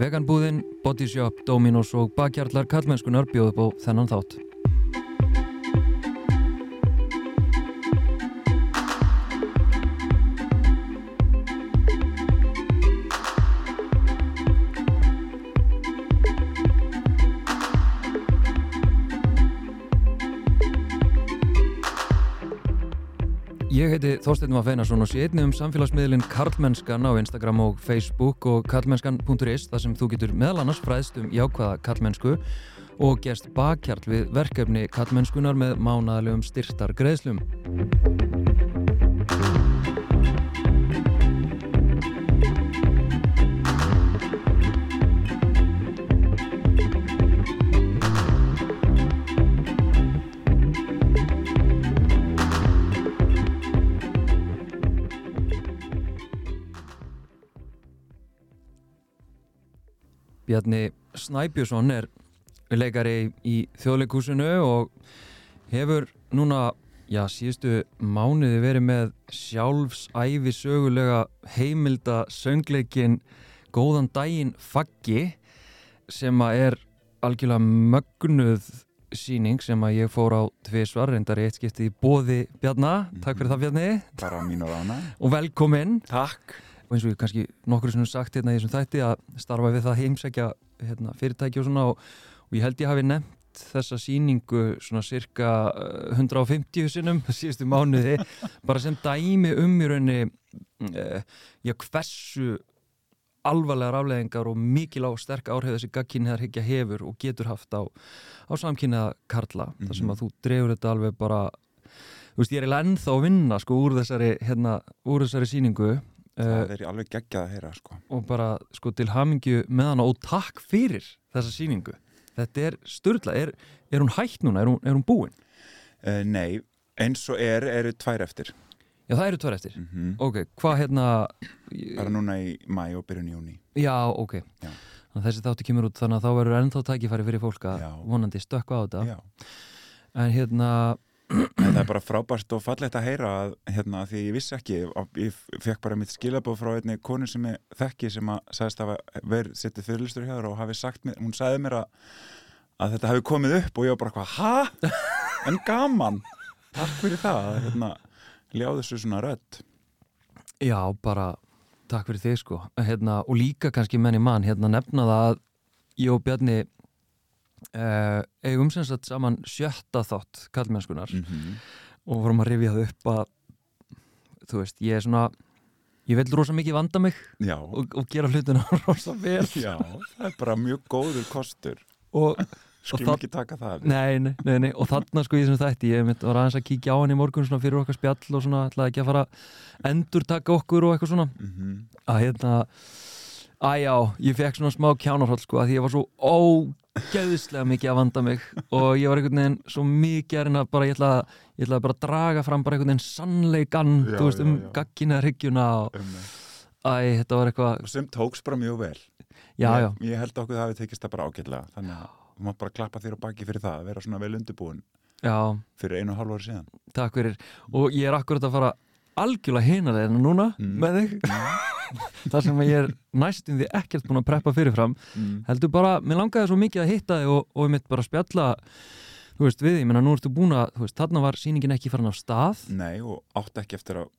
Veganbúðin, Bodyshop, Dominos og bakhjarlar kallmennskunar bjóð upp á þennan þátt. Heiti Þorstein Maff Einarsson og sé einnig um samfélagsmiðlinn Karlmennskan á Instagram og Facebook og karlmennskan.is þar sem þú getur meðal annars fræðst um jákvæða karlmennsku og gerst bakkjarl við verkefni karlmennskunar með mánaðalegum styrtar greiðslum. Bjarni Snæbjörnsson er leikari í þjóðleikúsinu og hefur núna, já, síðustu mánuði verið með sjálfsæfi sögulega heimilda söngleikin Góðan daginn Faggi sem að er algjörlega mögnuð síning sem að ég fór á tviðsvar, reyndar ég eitt skiptið í bóði Bjarnar, takk fyrir það Bjarni. Og velkomin. Takk og eins og ég kannski nokkur sem sagt hérna í þessum þætti að starfa við það heimsækja hérna, fyrirtæki og svona og, og ég held ég hafi nefnt þessa síningu svona cirka eh, 150 sinnum síðustu mánuði bara sem dæmi um í raunni uh, já hversu alvarlegar afleðingar og mikil á sterk áhrif þessi gagkynniðar higgja hefur og getur haft á, á samkynniða karla mm -hmm. þar sem að þú drefur þetta alveg bara þú veist ég er ennþá að vinna sko úr þessari hérna, úr þessari síningu Það er alveg geggjað að heyra sko. og bara sko til hamingju með hana og takk fyrir þessa síningu þetta er störla, er, er hún hægt núna, er hún, er hún búin? Uh, nei, eins og er, eru tvær eftir Já það eru tvær eftir, mm -hmm. ok, hvað hérna Bara núna í mæ og byrjun í júni Já, ok, Já. þessi þáttu kemur út þannig að þá verður ennþá tækifæri fyrir fólk að vonandi stökka á þetta Já. en hérna, það er bara frábært og fallegt að heyra að, hérna, því ég vissi ekki, ég fekk bara mitt skilabóð frá einni konu sem ég þekki sem að sagðist að verið settið fyrirlistur hjá þér og hafi sagt mér, hún sagði mér að, að þetta hafi komið upp og ég var bara ha? En gaman? Takk fyrir það, að, hérna, ljá þessu svona rödd. Já bara takk fyrir þig sko. Hérna, og líka kannski menn í mann hérna nefna það að ég og Bjarni uh, eigum sem sagt saman sjötta þátt kallmennskunar mm -hmm. og vorum að rifja það upp að þú veist, ég er svona ég vil rosa mikið vanda mig og, og gera hlutina rosa vel. Já, það er bara mjög góður kostur. Og það- ekki taka það nei, nei, nei, nei, og þarna sko í þessum þætti ég var aðeins að kíkja á hann í morgun fyrir okkar spjall og svona ætlaði ekki að fara endur taka okkur og eitthvað svona. Mm -hmm. að hérna að já, ég fekk svona smá kjánarhóll sko að því ég var svo ógeðislega mikið að vanda mig og ég var einhvern veginn svo mikið að reyna bara, ég ætlaði, ég ætlaði bara að draga fram bara einhvern veginn sannleikan Já, þú veist já, um gaggina hryggjuna og æ, þetta var eitthvað, sem tóks bara mjög vel. Já, ég, ég held að okkur það hafi tekist það bara ágætlega þannig að þú mátt bara klappa þér á baki fyrir það að vera svona vel undirbúin fyrir einu og hálf ári síðan. Takk fyrir. Og ég er akkurat að fara algjörlega hina þeirna núna Mm. með þig. Þar sem ég er næstum því ekkert búin að preppa fyrirfram. Mm. heldur bara, mér langaði svo mikið að hitta þig og, og ég mitt bara spjalla þú veist við, ég menna nú ertu búin að veist, þarna var sýningin ekki farin af stað. Nei, og átt ekki eftir að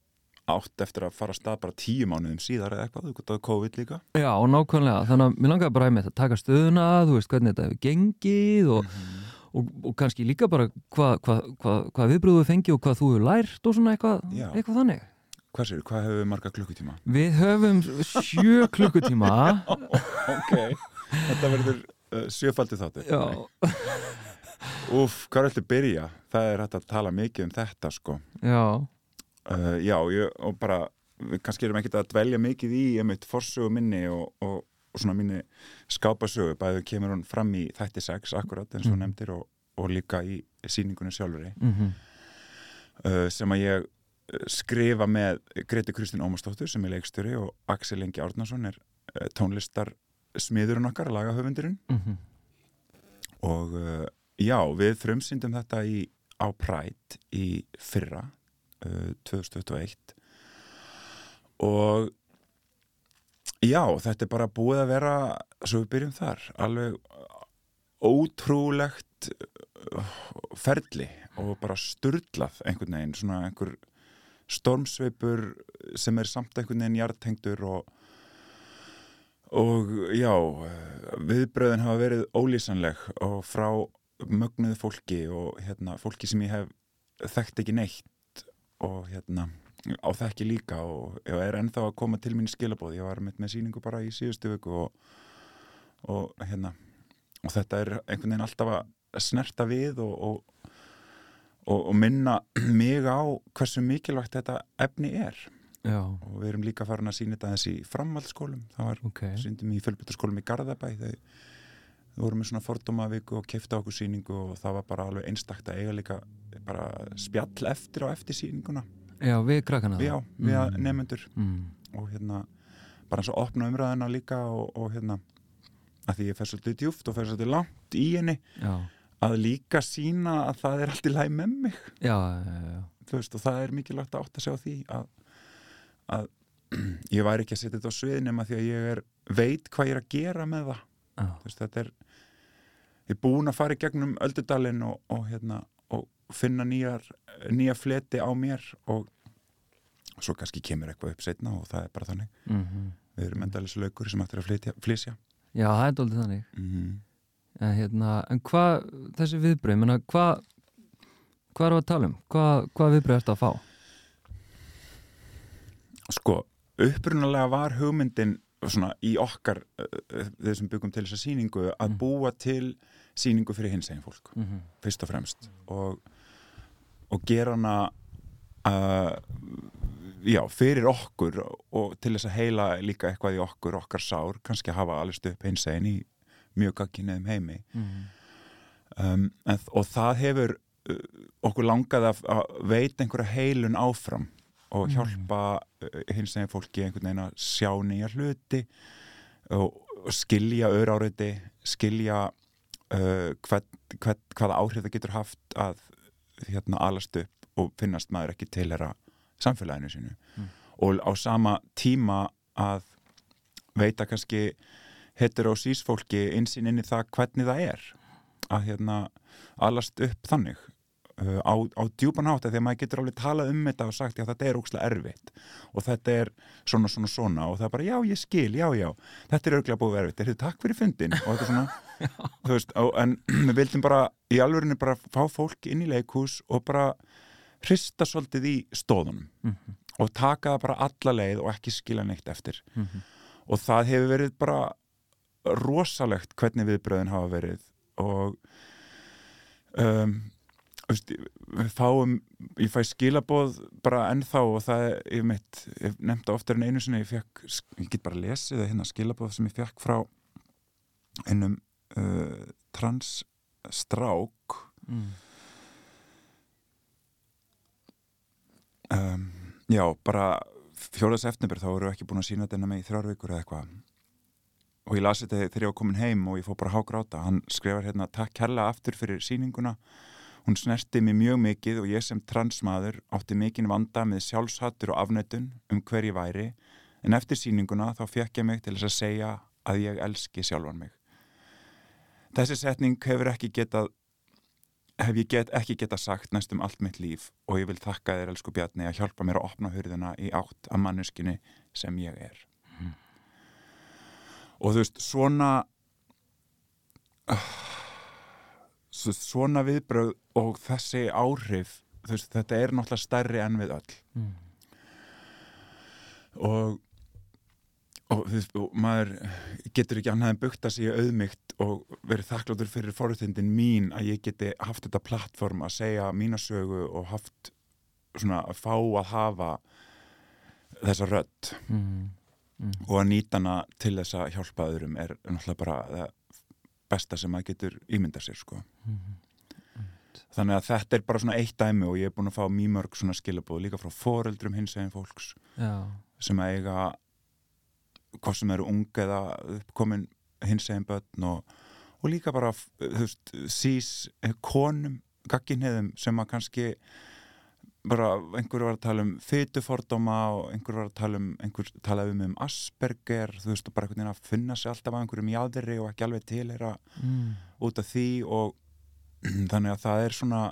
átt eftir að fara að stað bara tíu mánuðum síðar eða eitthvað, þú gott að COVID líka. Já, og nákvæmlega, þannig að mér langaði bara að taka stöðuna, þú veist hvernig þetta hefur gengið og, Mhm. Og, og kannski líka bara hvað hva, hva, hva viðbröðu fengi og hvað þú hefur lært og svona eitthvað, eitthvað þannig. Hvað sér, hvað hefur við marga klukkutíma? Við höfum sjö klukkutíma. Ok, þetta verður uh, sjöfaldi þáttu Úf, hvað er alltaf byrja? Það er hægt að tala mikið um þetta sko. Já, uh, Já, ég, og bara við kannski erum ekkert að dvelja mikið í einmitt forsögu minni og, og, og svona minni skápasögu, bæðu kemur hún fram í þætti 6 akkurat eins og Mhm. nefndir og, og líka í síningunni sjálfuri mm uh, sem að ég uh, skrifa með Greti Kristín Ómarsdóttur sem er leikstjóri og Axel Ingi Árnason er uh, tónlistar smiðurinn okkar, lagahöfundurinn. -hmm. og uh, já, við frumsýndum þetta í, á Pride í fyrra uh, 2021 og Já, þetta er bara búið að vera svo við byrjum þar alveg ótrúlegt uh, ferli og bara sturdlað einhvern veginn, svona einhver stormsveipur sem er samt einhvern veginn hjartengdur og og já viðbröðin hafa verið ólýsanleg og frá mögnuð fólki og hérna, fólki sem ég hef þekkt ekki neitt og hérna á þekki líka og ég er ennþá að koma til mín skilabóð, ég var með, með síningu bara í síðustu vöku og, og hérna og þetta er einhvern veginn alltaf að snerta við og, og, og minna mig á hversu mikilvægt þetta efni er. Já, og við erum líka farin að sína þetta í framhaldsskólum. Það var, ok. síndum í fjölbyttarskólum í Garðabæ. Þau, þau voru með svona fordómavíku og kefta okkur síningu og það var bara alveg einstakt að eiga líka bara spjall eftir á eftir síninguna Já, við krakkana já, við mm. nefnendur Mm. og hérna bara eins og opna umræðina líka og, og hérna að því ég fer svolítið djúft og fer svolítið langt í henni Já, að líka sína að það er allt í læg með mig já, já, þú veist og það er mikilvægt að átta sig á því að, að ég væri ekki að setja þetta á svið nema því að ég er veit hvað ég er að gera með það já. þú veist þetta er ég er búin að fara í gegnum öldudalinn og, og hérna finna nýjar, nýja fleti á mér og svo kannski kemur eitthvað upp setna og það er bara þannig Mm við erum endalis laukur sem ættir að flytja, flysja Já, það er doldið þannig. mm. En, hérna, en hvað, þessi viðbröð, menna, hvað, hvað við að tala um? Hvað, hvað viðbröð ertu að fá? sko, upprunalega var hugmyndin svona í okkar þeir sem byggum til þessa sýningu að Mm. búa til sýningu fyrir hins eginn fólk Mm -hmm. fyrst og fremst og, og gera hana uh, já, fyrir okkur og til þess að heila líka eitthvað í okkur, okkar sár kannski hafa alveg stuð upp hins eginn í mjög gagginniðum heimi um, en, og það hefur uh, okkur langað að, að veita einhverja heilun áfram og Mm. hjálpa uh, hins eginn fólki einhvern veginn að sjá nýja hluti og, og skilja öráriði, skilja uh, hvað, hvað, hvaða áhrif það getur haft að hérna alast upp og finnast maður ekki til þeirra samfélaginu sínu Mm. og á sama tíma að veita kannski heterosís fólki einsinn inn í það hvernig það er að hérna alast upp þannig á, á djúpan hátt að því að maður getur alveg talað um þetta og sagt já þetta er ókslega erfitt. Og þetta er svona svona svona og það er bara já ég skil, já já. Þetta er örglega búið erfitt, er þetta takk fyrir fundin og þetta er svona, þú veist og, en við vildum bara í alvörinni bara fá fólk inn í leikhús og bara hrista svolítið í stóðunum Mhm. og taka það bara alla leið og ekki skila neitt eftir. Mhm. og það hefur verið bara rosalegt hvernig viðbröðin hafa verið og um, veist, fáum ég fæ skilaboð bara ennþá og það er, ég mitt ég nefndi oftar en einu sinni, ég fekk ég get bara lesið það hérna skilaboð sem ég fekk frá einum uh, trans strák Mm. um, já, bara fjóðas efnibur þá voru við ekki búin að sína þetta með í þrjár vikur eða eitthvað. Og ég lasi þetta þegar ég var komin heim og ég fór bara hágráta. Hann skrifar hérna takk kærlega aftur fyrir sýninguna hún snerti mig mjög mikið og ég sem transmaður átti mikinn vanda með sjálfshattur og afnötun um hver ég væri. En eftir sýninguna þá fekk ég mig til þess að segja að ég elski sjálfan mig. Þessi setning hefur ekki getað hef ég get, ekki geta sagt næstum allt mitt líf og ég vil þakka þér elsku Bjarni að hjálpa mér að opna hurðina í átt að manneskinu sem ég er. Og þú veist svona svo- svona viðbröð og þessi áhrif veist, þetta er náttúrulega stærri enn við öll Mm. og og veist, og maður getur ekki annað en bukta sig auðmygt og verið þakkláttur fyrir forutindin mín að ég geti haft þetta plattform að segja mína sögu og haft svona að fá að hafa þessa rödd Mm. Mm. og að nýta hana til þess að hjálpa öðrum er náttúrulega bara það besta sem maður getur ímyndað sér sko. Mm. þannig að þetta er bara svona eitt dæmi og ég er búin að fá mjög mörg svona skilabóð líka frá foreldrum hins eginn fólks Já. sem að eiga hvað sem eru ung eða uppkomin hins eginn börn og, og líka bara þú veist, sís konum gagginniðum sem að kannski bara einhver var að tala um fytufordóma og einhver var að tala um einhver talaði um um Asperger þú veist og bara einhvern veginn að finna sig alltaf að einhverjum jáðri og ekki alveg tilheyra mm. út af því og þannig að það er svona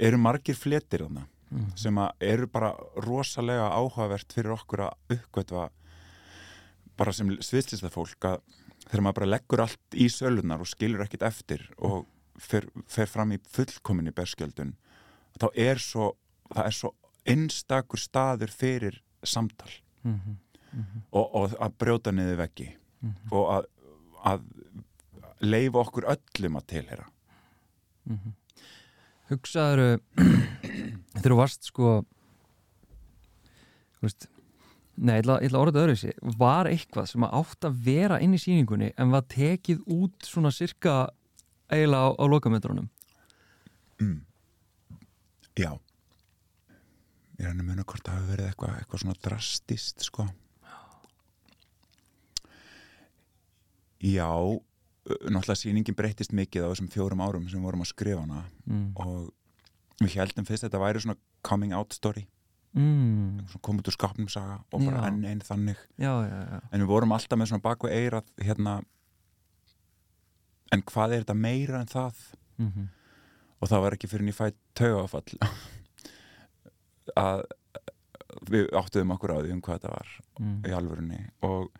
eru margir fletir þarna Mm. sem að eru bara rosalega áhugavert fyrir okkur að uppgötva bara sem sviðslista fólk að þegar maður bara leggur allt í sölunar og skilur ekkit eftir og fer, fer fram í fullkominni berskjöldun þá er svo það er svo einstakur staður fyrir samtal Mm -hmm. og, og að brjóta niður veggi Mhm. og að, að leifa okkur öllum að tilhera Mhm. Hugsaður þegar þú varst sko veist Nei, ég ætla, að orða öðru þessi Var eitthvað sem átt að vera inn í sýningunni en var tekið út svona cirka eiginlega á, á lokametrunum mm. Já Ég er hann að muna hvort það hafi verið eitthvað, eitthvað svona drastist sko. Já náttúrulega sýningin breyttist mikið á þessum fjórum árum sem við vorum að skrifa hana. Mm. og við heldum fyrst að þetta væri svona coming out story. Mm. svona kom út úr skapnum saga og bara enn einn þannig. Já, já, já. En við vorum alltaf með svona baku eirað hérna. En hvað er þetta meira en það? Mm og það var ekki fyrir fæ taugafall að við áttuðum okkur á því um hvað þetta var mm. í alvörunni og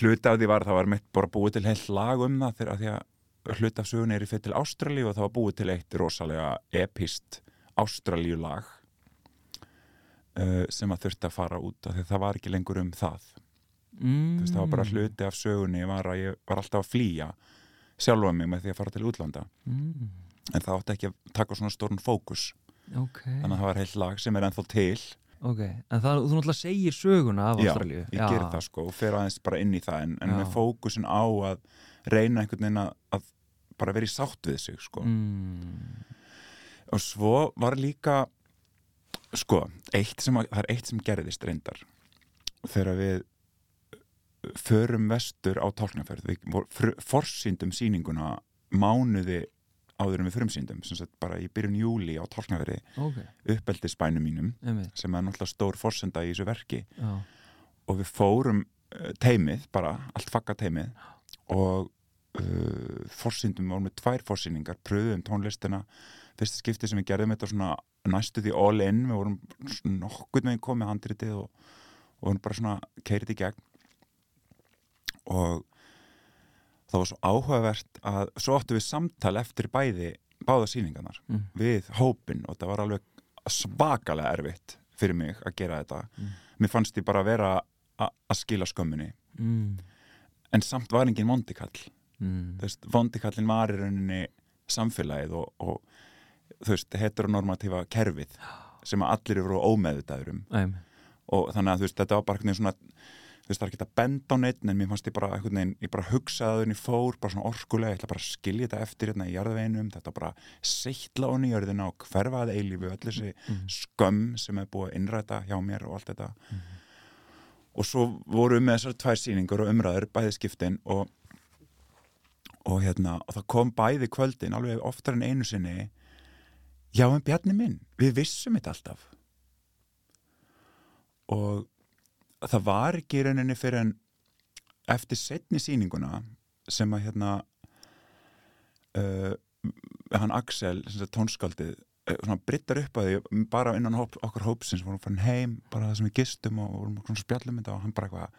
hluti af því var að það var mitt bara búið til heilt lag um það þegar að því að hluti af sögunni er í fyrir til Ástralíu og það var búið til eitt rosalega epist Ástralíu lag uh, sem að þurfti að fara út af því að það var ekki lengur um það Mm. Veist, það var bara hluti af sögunni var að ég var alltaf að flýja sjálfa mig með því að fara til útlanda mm. en það átti ekki að taka svona stórn fókus Ok, þannig að það var heilt lag sem er ennþá til. Ok En það, þú náttúrulega segir söguna af Já, Ástralíu. ég gerir það sko og fer aðeins bara inn í það en, en Já. með fókusin á að reyna einhvern veginn að, að bara vera í sátt við sig sko. Mm. og svo var líka sko, eitt sem að, það er eitt sem gerðist reyndar. Þegar við förum vestur á tálknaferð við forsýndum sýninguna mánuði áður en við frumsýndum sem sagt bara í byrjun júli á tálknaferði Ok, uppeldisbænum mínum einmitt. sem er náttúrulega stór forsenda í þessu verki. Já, og við fórum uh, teimið bara, allt fakka teimið og uh, forsýndum, við vorum með tvær forsýningar pröðum tónlistina. Fyrsta skipti sem við gerðum þetta svona næstu því all in, við vorum svona nokkurn veginn komið handritið og, og vorum bara svona keirið í gegn. Og það var svo áhugavert að svo áttu við samtal eftir bæði báða sýningarnar mm. við hópin og það var alveg svakalega erfitt fyrir mig að gera þetta Mm. mér fannst ég bara vera a- að skila skömmunni Mm. en samt var engin vondikall Mm. vondikallin var í rauninni samfélagið og, og þú veist, heteronormatífa kerfið sem að allir eru ómeðutaður um og þannig að þú veist, þetta var bara svona þú veist, það er ekki að benda á neitt en mér fannst ég bara einhvern veginn, ég bara hugsaði að henni fór bara svona orkulega, ég ætla bara að skilja þetta eftir hérna í jarðveginum, þetta bara seittla honni í jörðina og hverfaði eilífi öll þessi Mm. skömm sem er búið að innræta hjá mér og allt þetta. Og svo vorum við með þessar tvær sýningar og umræður, bæði skiptin og, og hérna og það kom bæði kvöldin, alveg oftar en einu sinni já en Bjarni minn, við vissum þetta alltaf. Og það var ekki rauninni fyrir en eftir setni sýninguna sem að hérna uh, hann Axel, tónskaldið uh, brittar upp að því bara innan hóp, okkur hópsins vorum farin heim bara það sem við gistum og vorum svona spjallum og hann bara eitthvað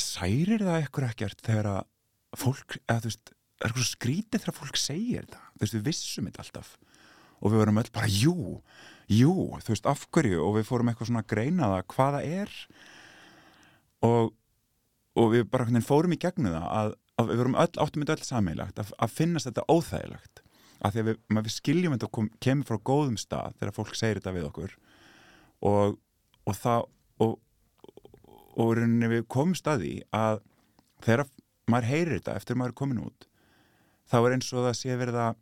særir það ekkur ekkert þegar að fólk, eða þú veist er eitthvað skrítið þegar fólk segir þetta? Þú veist, við vissum þetta alltaf. Og við vorum öll bara, jú, jú þú veist, af hverju, og við fórum eitthvað svona að greina það hvaða er? Og, og við bara fórum í gegnum það að, að við vorum áttum þetta öll sammeilagt að, að finnast þetta óþægilegt. Að því að við, við skiljum þetta og kemur frá góðum stað þegar fólk segir þetta við okkur. Og, og það og, og við komum staði að þegar maður heyrir þetta eftir maður er komin út þá er eins og það sé verið að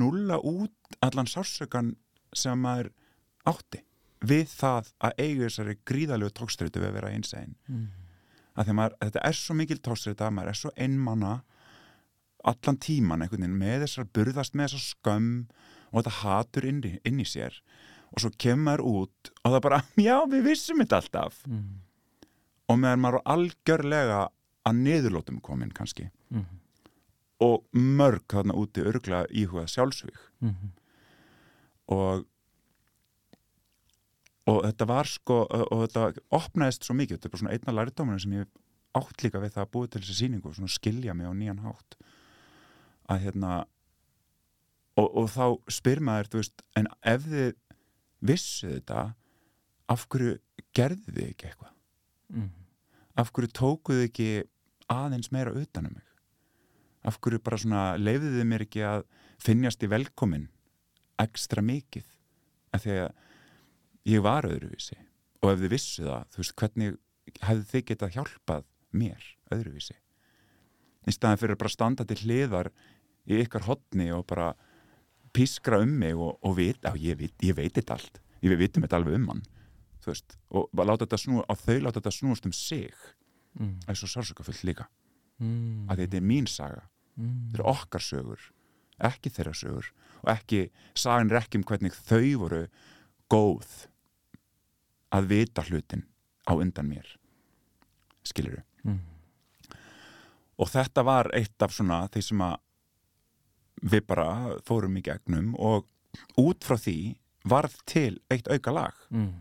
nulla út allan sársökan sem maður átti við það að eiga þessari gríðalegu tókstreitu við að vera einsæðin Mm. að því að maður, þetta er svo mikil tókstreita maður er svo einmanna allan tíman einhvern veginn með þessar burðast með þessar skömm og þetta hatur inn í, inn í sér og svo kemur maður út og það bara, já við vissum þetta alltaf mm. og meðan maður algjörlega að niðurlótum komin kannski Mm. og mörg þarna úti örgla íhugað sjálfsvík Mm. Og og þetta var sko og þetta opnaðist svo mikið. Þetta er bara svona einna lærdóminu sem ég átt líka við það að búið til þessi sýningu og svona skilja mig á nýjan hátt. Að hérna og, og þá spyr maður þú veist, en ef þið vissu þetta af hverju gerðu þið ekki eitthvað? Mm. af hverju tókuð þið ekki aðeins meira utan um mig? Af hverju bara svona leiðið þið mér ekki að finnjast í velkomin ekstra mikið af því að ég var öðruvísi. Og ef þið vissu það, þú veist, hvernig hefðu þið getað hjálpað mér öðruvísi? Í staðan fyrir að bara standa til hliðar í ykkar hotni og bara pískra um mig og, og vita, já, ég, veit, ég veit þetta allt. Ég vitum þetta alveg um hann þú veist, og láta þetta snú, á þau láta þetta snúast um sig. Mm. það er svo sársökafullt líka. Mm. að þetta er mín saga, Mm. þetta er okkar sögur ekki þeirra sögur og ekki, sagan ekki um hvernig þau voru góð að vita hlutin á undan mér skilur Mm. og þetta var eitt af svona því sem að við bara fórum í gegnum og út frá því varð til eitt auka lag Mm.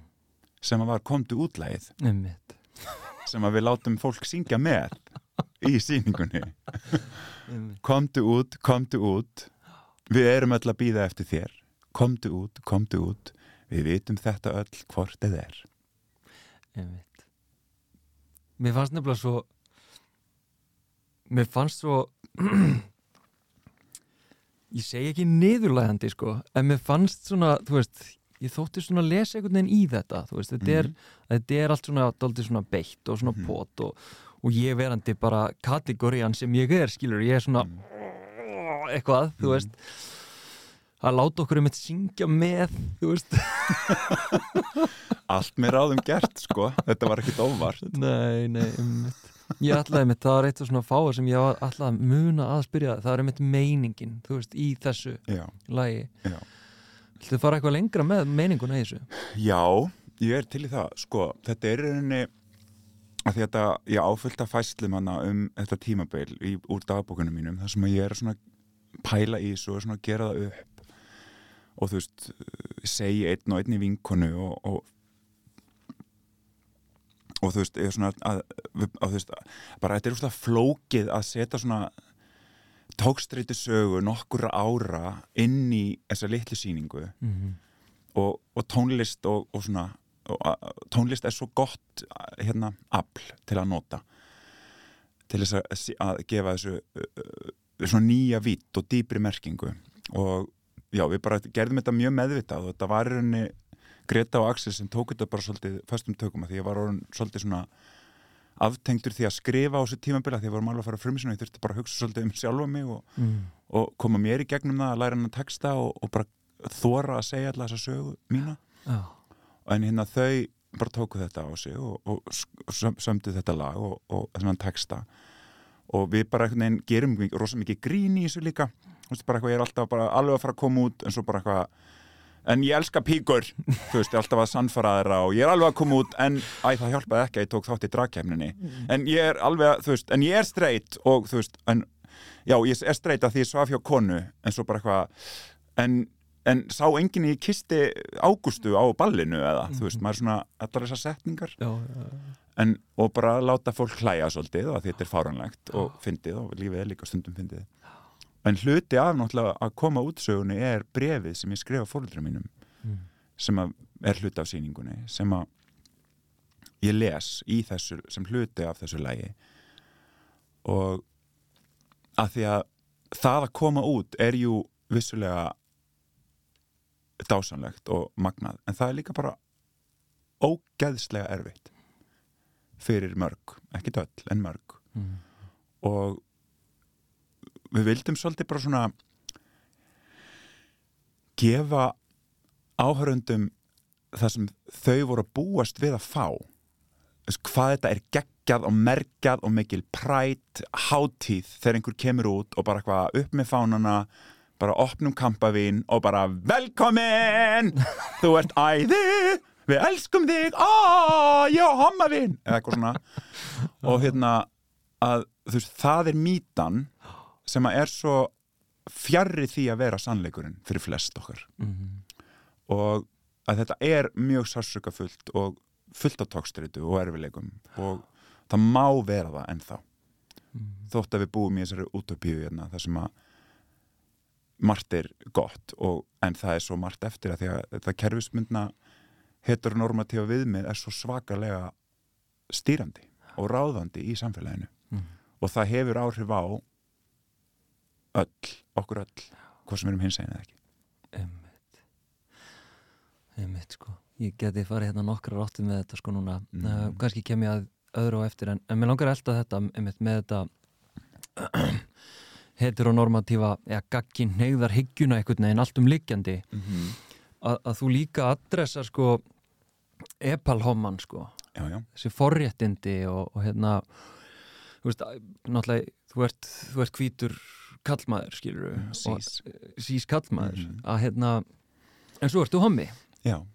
sem að var komdu Einmitt. sem að við látum fólk syngja með í sýningunni Einmitt. komdu út, komdu út við erum öll að býða eftir þér komdu út, komdu út við vitum þetta öll hvort þið er Einmitt. Mér fannst nefnilega svo Mér fannst svo Ég segi ekki niðurlægandi sko En mér fannst svona, þú veist Ég þótti svona að lesa einhvern veginn í þetta Þú veist, þetta, er, þetta er allt svona Daldið svona beitt og svona Mhm. pot og, og ég verandi bara kategórian sem ég er, skilur Ég er svona eitthvað, þú Mhm. veist að láta okkur um eitt syngja með þú veist allt með ráðum gert sko þetta var ekkit óvart Nei, nei, einmitt. Ég ætlaði mitt, það var eitt af svona fáa sem ég ætlaði að muna að spyrja það er einmitt meiningin, þú veist, í þessu já, lagi. já. Þú fara eitthvað lengra með meininguna í þessu? já, ég er til í það sko, þetta er rauninni að því að þetta, ég áfyllt að fæslum hana um þetta tímabeil í, úr dagbókunum mínum, þar sem að ég er svona pæla í þessu og svona gera það upp og þú veist segi einn og einn í vinkonu og, og og þú veist, ég er svona að, að, að veist, bara þetta er úrslag flókið að setja svona tókstreyti sögu nokkura ára inn í þessa litlu sýningu Mm -hmm. og, og tónlist og, og svona tónlist er svo gott hérna afl til að nota. Til þess að, að gefa þessu svona nýja vitt og dýpri merkingu. Og já, við bara gerðum þetta mjög meðvitað og þetta var í rauninni Greta og Axel sem tók þetta bara svolítið föstum tökum að því ég var orðin svolítið svona aftengdur því að skrifa á þessu tímabila því að vorum alveg að fara frum ég þurfti bara að hugsa svolítið um sjálfa mig og, mm. og koma mér í gegnum það að læra hann að texta og, og bara þóra að segja alltaf þessa sögu mína. Já, en hérna þau bara tóku þetta á sig og, og söm- sömdu þetta lag og, og þennan texta. Og við bara veginn gerum rosa mikið grín í þessu líka. Þú veist, bara eitthvað, ég er alltaf bara alveg að fara að koma út en svo bara eitthvað en ég elska píkur, þú veist, ég er alltaf að sannfara þeirra og ég er alveg að koma út en æ, það hjálpaði ekki að ég tók þátt í dragkæmninni en ég er alveg, að, þú veist, en ég er straight og þú veist, en já, ég er straight að því ég svaf hjá konu en svo bara eitthvað en, en sá enginn í kisti ágústu á ballinu eða, þú veist, maður er svona allar þessar setningar. Já, já, en, og bara láta fólk hlæja svolítið og að þetta er fáranlegt og fyndið og lífið er líka stundum fyndið. En hluti af náttúrulega að koma út sögunni er brefið sem ég skrifa fóröldra mínum Mm. sem er hluti af sýningunni sem að ég les í þessu sem hluti af þessu lægi og að því að það að koma út er jú vissulega dásanlegt og magnað en það er líka bara ógeðslega erfitt fyrir mörg, ekki öll en mörg mm. og við vildum svolítið bara svona gefa áhörundum það sem þau voru að búast við að fá Þess, hvað þetta er geggjað og mergjað og mikil prætt hátíð þegar einhver kemur út og bara eitthvað upp með fánana bara opnum kampavín og bara velkomin! Þú ert æði við elskum þig aaa, já, hommavín! Eða eitthvað svona. Og hérna að þú veist, það er mítan sem að er svo fjarrri því að vera sannleikurinn fyrir flest okkar. Mhm. og að þetta er mjög sársöka fullt og fullt af tókstritu og erfileikum og það má vera það ennþá. Mhm. þótt að við búum í þessari útopíu hérna, þar sem að margt er gott og, en það er svo margt eftir að því að þetta kerfismundna heteronormatífa viðmið er svo svakalega stýrandi og ráðandi í samfélaginu. Mhm. og það hefur áhrif á öll, okkur öll hvað sem erum hins eginn eða ekki. Einmitt. Einmitt sko. Ég geti farið hérna nokkra ráttu með þetta sko núna. Mm. uh, kannski kem ég að öðru á eftir en, en mér langar að elda þetta einmitt með þetta heteronormatífa eða gagkin neyðar hyggjuna einhvern veginn allt um liggjandi mm -hmm. að, þú líka adressa sko epalhomman sko. Já, já, þessi forréttindi og, og hérna þú veist, náttúrulega þú ert, þú ert hvítur kallmaður skilur Mm, sís. sís kallmaður Mhm. að hérna en svo ertu hommi. Já,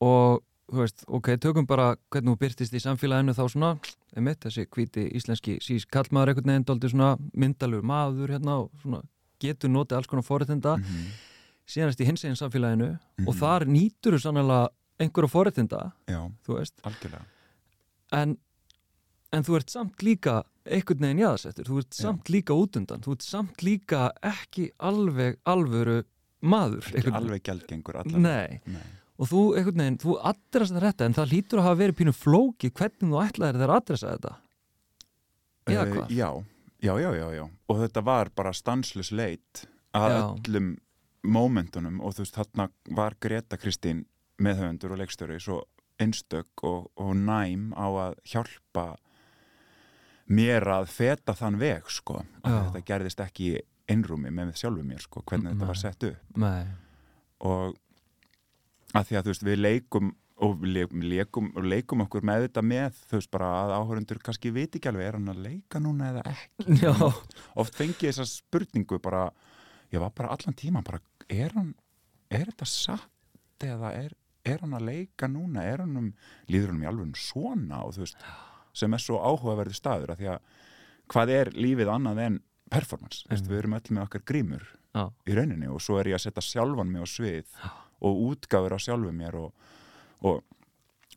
og þú veist, ok, tökum bara hvernig þú byrtist í samfélaginu þá svona einmitt, þessi hvíti íslenski sís kallmaður einhvern veginn, dóldi svona myndalur maður hérna og svona getur notið alls konar forréttinda, mm -hmm. síðan erst í hins eginn samfélaginu og Mhm. þar nýtur þú sannlega einhverja forréttinda, já, þú veist algjörlega en, en þú ert samt líka einhvern veginn jáðasettur, þú ert Já. samt líka útundan, þú ert samt líka ekki alveg alvöru maður ekki alveg gjaldgengur allan Nei, Nei. Og þú einhvern veginn, þú adressa þetta en það lítur að hafa verið pínu flóki hvernig þú ætlaðir þér að adressa þetta. Eða Eh, hvað? já, já, já, já, já. Og þetta var bara stanslös leit að Já. öllum mómentunum og þú veist, þarna var Greta Kristín meðhöfundur og leikstjóri svo einstök og, og næm á að hjálpa mér að feta þann veg sko, þetta gerðist ekki í einrúmi með sjálfu mér sko, hvernig þetta var Nei. sett upp. Nei, og að því að þú veist við leikum og leikum, leikum, leikum okkur með þetta með þú veist bara að áhörundur kannski viti ekki alveg er hann að leika núna eða ekki? Já, oft fengi ég þessa spurningu bara ég var bara allan tíma bara er hann, er þetta satt eða er, er hann að leika núna? Er hann um, líður hann í alveg svona og þú veist, sem er svo áhugaverði staður að því að hvað er lífið annað en performance, þú veist, við erum öll með okkar grímur já, í rauninni og svo er ég að setja sjálfan mig á svið og útgáfur á sjálfu mér og, og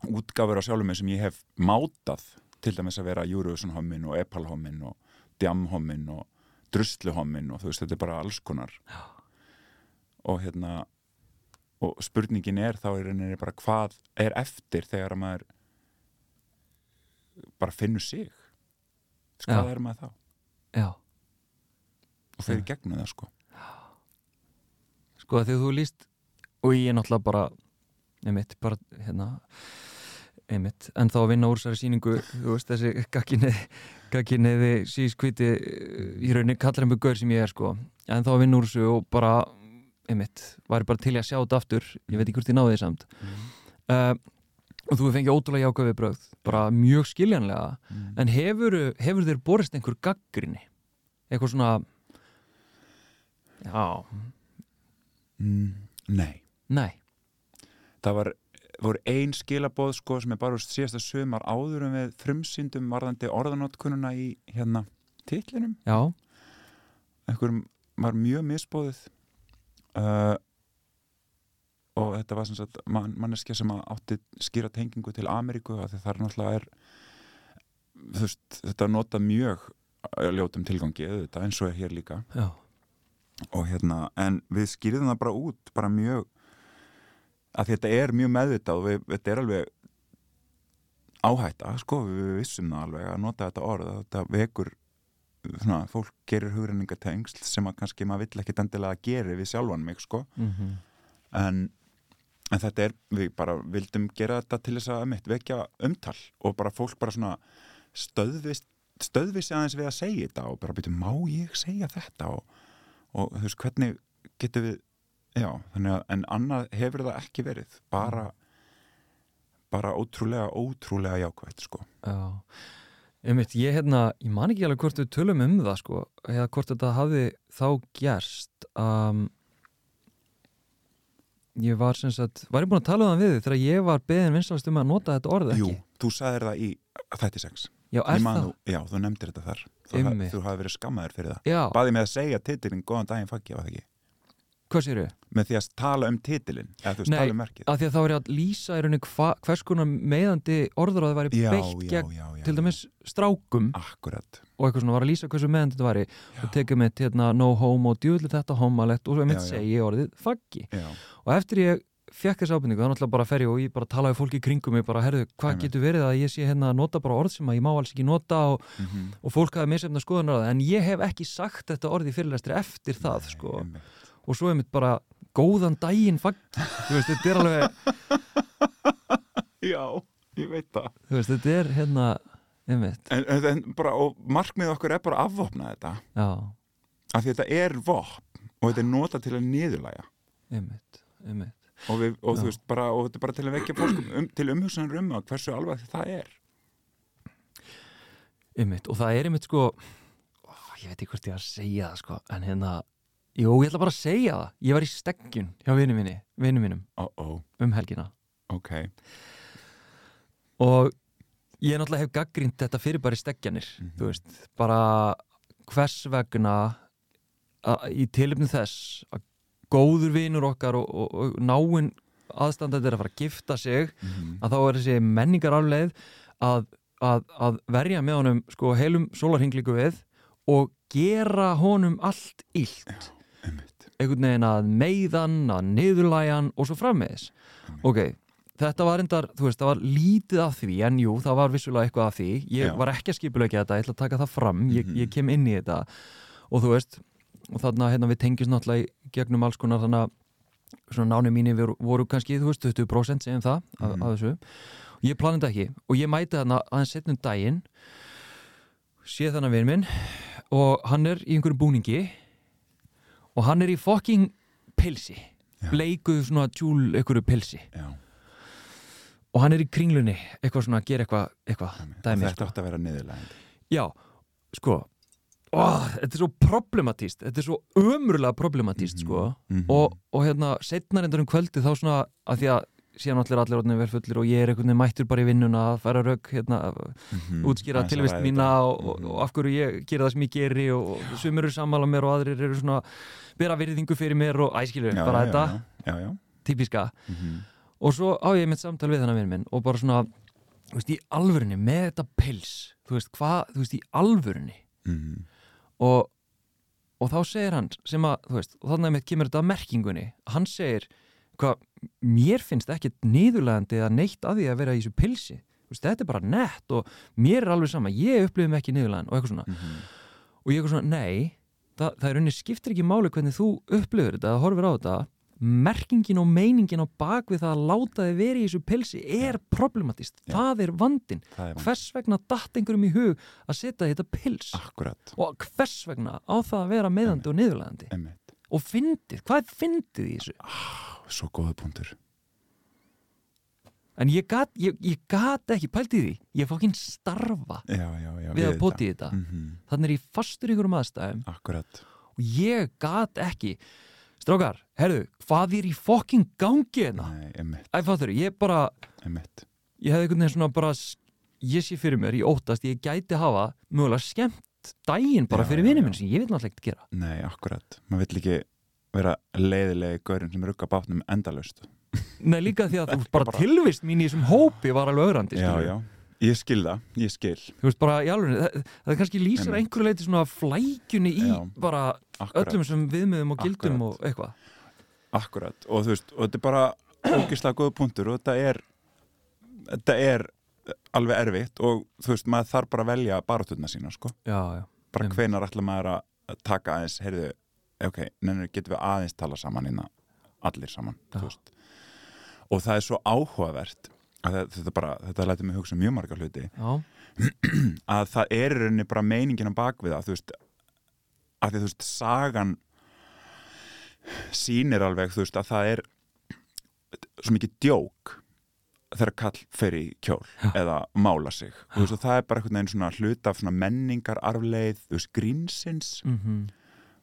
útgáfur á sjálfu mér sem ég hef mátað til dæmis að vera Eurovision hommin og Epal hommin og Djam hommin og Druslu hommin og þú veist þetta er bara alls konar. Og hérna og spurningin er þá í rauninni bara hvað er eftir þegar að maður bara finnur sig? Veist, hvað Já. er maður þá? Já. Og fyrir gegnum það sko. Sko þegar þú líst og ég er náttúrulega bara einmitt, bara hérna einmitt, en þá að vinna úr þessari sýningu þú veist, þessi gagginniði sískviti í rauninni kallar einhver gaur sem ég er sko. En þá að vinna úr þessu og bara einmitt, væri bara til í að sjá þetta aftur. Ég veit ekki hvort ég náði því samt. Uh, og þú fengið ótrúlega jákvæði bröð bara mjög skiljanlega. Mm. en hefur, hefur þér borist einhver gaggrinni eitthvað svona já, mm, Nei nei. Það var, voru ein skilaboð sko sem er bara úr síðasta sumar áður en við frumsýndum varðandi orðanótkununa í hérna titlinum. Já, einhverjum var mjög misbóðið uh, og þetta var sem sagt man, manneskja sem átti skýra tengingu til Ameríku því það er náttúrulega er veist, þetta notað mjög að ljótum tilgangi auðvitað eins og er hér líka. Já, og hérna, en við skýrðum það bara út bara mjög að þetta er mjög meðvitað og við, þetta er alveg áhætta, sko, við vissum það alveg að nota þetta orð, að þetta vekur svona, fólk gerir hugrenningatengsl sem að kannski maður vill ekki endilega að gera við sjálfan mig, sko. Mm en, en þetta er, við bara vildum gera þetta til þess að mitt vekja umtal og bara fólk bara svona stöðvist stöðvisi aðeins við að segja þetta og bara byrja, má ég segja þetta? Og, og þú veist, hvernig getum við já, þannig að, en annað hefur það ekki verið, bara bara ótrúlega, ótrúlega jákvægt, sko. Já. Einmitt, ég hérna, ég man ekki alveg hvort við tölum um það sko, eða hvort þetta hafði þá gerst um, ég var sem sagt, var ég búin að tala um það við þegar ég var beðin vinsalast um að nota þetta orð ekki? Jú, þú sagðir það í þætti sex Já, er það? þú, já, þú nefndir þetta þar. Þú, Einmitt. þú hafi verið skammaður fyrir það. Já, Baði mig að segja titilin góðan daginn faggi var það ekki hvað sér ég? Með því að tala um titilin Eða þú veist, Nei, tala um merkið. Af því að þá er að lýsa í rauninni hva, hvers konar meðandi orðuráði væri Já, beitt gegn já, já til dæmis strákum. Akkurat. Og eitthvað svona var að lýsa hversu meðandi þetta væri. Og tekið mitt hérna no homo, djúðli þetta homalegt og svo mitt segi orðið faggi. Já, og eftir ég fekk þess ábyrningu þá náttúrulega bara fer ég og ég bara talaði við fólki í kringum mig bara, herðu, hvað Einmitt. getur verið að ég sé hérna að nota bara orð sem að ég má alls ekki nota og, mhm. og fólk hafi misefna það? En ég hef ekki sagt þetta orð í fyrirlestri eftir það, Nei, sko. einmitt. Og svo er mitt bara góðan daginn faggi, þú veist, þetta er alveg Já, ég veit það. Þú veist, þetta er hérna en, en, bara, og markmið okkur er bara að afvopna þetta. Já, af því þetta er vopn og þetta er nota til að niðurlæga einmitt, einmitt. Og, við, og þú veist bara, og þetta er bara til að vekja fólk um, til umhugsanar um það hversu alveg það er. Einmitt, og það er einmitt sko ó, ég veit ekki hvort ég að segja það sko en hérna, jú, ég ætla bara að segja það. Ég var í steggjun hjá vinnu minni vinnu mínum ó, ó, um helgina. Ok. Og ég náttúrulega hef gaggrínt þetta fyrir bara í steggjanir Mhm. þú veist, bara hvers vegna í tilöfni þess að góður vinur okkar og, og, og náinn aðstandað er að fara að gifta sig Mhm. að þá er þessi menningarafleið að, að, að verja með honum sko heilum sólarhinglíku við og gera honum allt einmitt einhvern veginn að meiðan, að niðurlæjan og svo frammeðis ok, þetta var endar, þú veist, það var lítið af því en jú, það var vissulega eitthvað af því. Ég Já. var ekki að skipulegja þetta, ég ætla að taka það fram. Ég, Mhm. ég kem inn í þetta. Og þú veist, og þarna hérna, við tengjumst náttúrulega gegnum alls konar þannig að svona náni mínir voru, voru kannski, þú veist, 20% segjum það af, Mhm. af þessu. Ég planið þetta ekki. Og ég mæti þarna aðeins setnum daginn sé þannig vinn minn og hann er í einhverjum búningi og hann er í fucking pilsi Já. bleikuð svona tjúl einhverju pilsi já, og hann er í kringlunni eitthvað svona að gera eitthvað, dæmi, þetta sko. átti að vera niðurlægandi já, sko ó, þetta er svo problematíst þetta er svo ömurlega problematíst Mhm. sko Mhm. og, og hérna setna reyndar um kvöldi þá svona að því að síðan allir allir orðinir verið fullir og ég er einhvern veginn mættur bara í vinnuna að færa rauk hérna, Mhm. útskýra Aðeins að tilvist mína og, og, og af hverju ég gera það sem ég geri og, og sumir eru sammála mér og aðrir eru svona bera virðingu fyrir mér og æskilur já, bara já, þetta, já, já, já. típiska Mhm. og svo á ég mitt samtal við hennar vinn minn og bara svona, þú veist, í alvörunni með þetta pils, þú veist, hvað þú veist, í alvörunni Mhm. og, og þá segir hann sem að, þú veist, og þannig að mitt kemur þetta að merkingunni, hann segir hvað, mér finnst ekkert niðurlegandi að neitt að því að vera í þessu pilsi. Veist, þetta er bara nett og mér er alveg sama, ég upplifum ekki niðurlegan og eitthvað svona, Mhm. og ég eitthvað svona, nei það, það er rauninni skiptir ekki máli hvernig þú upplifur þetta, það horfir á þetta. Merkingin og meiningin á bakvið það að láta þið vera í þessu pilsi er problematist, Já. það er vandin er hvers vegna datt einhverjum í hug að setja þetta pils? Akkurat. Og hvers vegna á það að vera meðandi og niðurlegandi. Og fyndið, hvað fyndið í þessu? Svo góða punktur. En ég gat, ég, ég gat ekki pælt í því. Ég fókinn starfa já, já, já, við að poti í þetta. Mhm. þannig er ég fastur í ykkurum aðstæðum. Akkurat. Og ég gat ekki. Strákar, herðu, hvað er í fokkin gangi hérna? Æ, fattur, ég bara, ég hefði einhvern veginn svona bara ég sé fyrir mér, ég óttast, ég gæti hafa mögulega skemmt daginn bara Já, fyrir já, vinið já. minn sem ég vil náttúrulega ekkert gera. Nei, akkurat, maður vill ekki vera leiðilegi gaurinn sem rugga bátnum endalaust. Nei, líka því að þú bara, bara- tilvist mín í þessum hópi var alveg ögrandi Já, já, ég skil það, ég skil. Þú veist bara, alveg, það, það kannski lýsir einhverju leiti svona flækjunni í Já. bara akkurat, öllum sem viðmiðum og gildum Akkurat. og eitthvað. Akkurat. Og þú veist, og þetta er bara ógislega góða punktur og þetta er þetta er alveg erfitt og þú veist, maður þarf bara að velja baráturna sína, sko, Já, já, bara hvenar ætla maður að taka aðeins, heyrðu ok, nennir getum við aðeins tala saman innan allir saman, og það er svo áhugavert þetta, bara, þetta lætur mig hugsa um mjög margar hluti já, að það er rauninni bara meiningin á bakvið það, þú veist að því þú veist, sagan sýnir alveg, þú veist, að það er svo mikið djók þegar kall fer í kjól Já. eða mála sig. Og, veist, og það er bara einhvern veginn svona hluta af svona menningar arfleið, þú veist, grínsins. Mm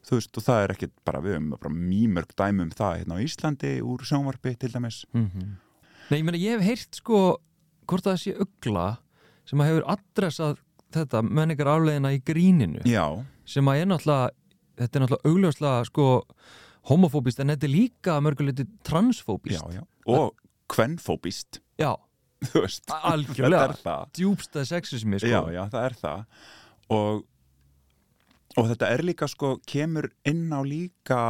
þú veist, og það er ekkit bara við um bara mýmörg dæmi um það hérna á Íslandi úr sjónvarpi til dæmis. Nei, ég meina, ég hef heyrt sko hvort það sé ugla sem að hefur adressað þetta menningar afleiðina í gríninu. Já, sem að er náttúrulega þetta er náttúrulega augljóslega sko homofóbist en þetta er líka mörguleiti transfóbist já, og kvenfóbist, já, algjörlega. djúbstað sexismi sko. Já, já, það er það. Og, og þetta er líka sko, kemur inn á líka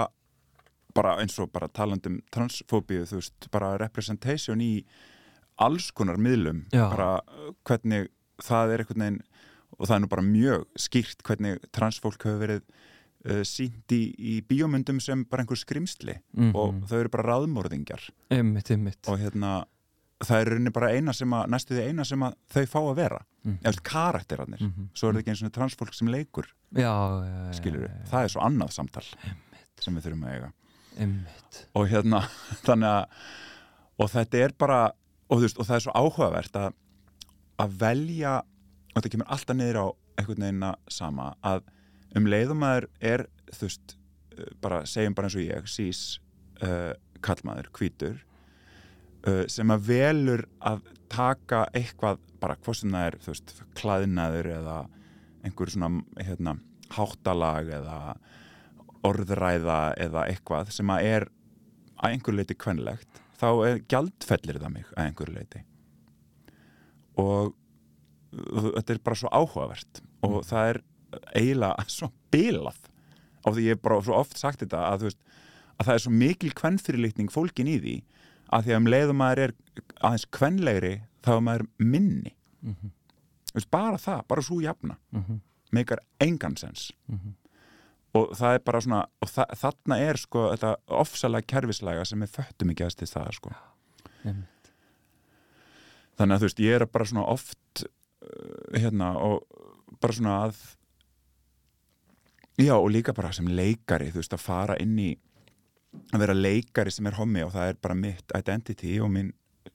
bara eins og bara talandum transfóbíu, þú veist, bara representation í alls konar miðlum, Já. bara uh, hvernig það er einhvern veginn og það er nú bara mjög skýrt hvernig transfólk hefur verið uh, sínt í, í bíómyndum sem bara einhver skrimsli. Mhm. og þau eru bara einmitt. Og hérna það er rauninni bara eina sem að, næstu því eina sem að þau fá að vera, Mhm. eða karakterarnir. Mhm. svo er það ekki eins og transfólk sem leikur Já, já, skilur já, það er svo annað samtal sem við þurfum að eiga. Einmitt. Og hérna, þannig að og þetta er bara og, veist, og það er svo áhugavert að að velja og þetta kemur alltaf niður á einhvern veginn að sama að um leiðum maður er þú veist, bara segjum bara eins og ég sís uh, kallmaður, hvítur uh, sem að velur að taka eitthvað bara hvað sem það er, þú veist, klæðnaður eða einhver svona hérna, háttalag eða orðræða eða eitthvað sem að er að einhver leiti kvenlegt þá er gjaldfellir það mig að einhver leiti og uh, þetta er bara svo áhugavert og það er eiginlega svo bilað og því ég hef bara svo oft sagt þetta að, veist, að það er svo mikil kvenfyrirlitning fólkin í því að því að um leiðum maður er aðeins kvenlegri þá er maður minni Mhm. Þú veist, bara það, bara svo jafna Mhm. meikar engan sens Mhm. og það er bara svona og þa þarna er sko þetta ofsalega kerfislega sem við föttum ekki til það sko. Einmitt. þannig að þú veist, ég er bara svona oft uh, hérna og bara svona að já og líka bara sem leikari þú veist að fara inn í að vera leikari sem er hommi og það er bara mitt identity og minn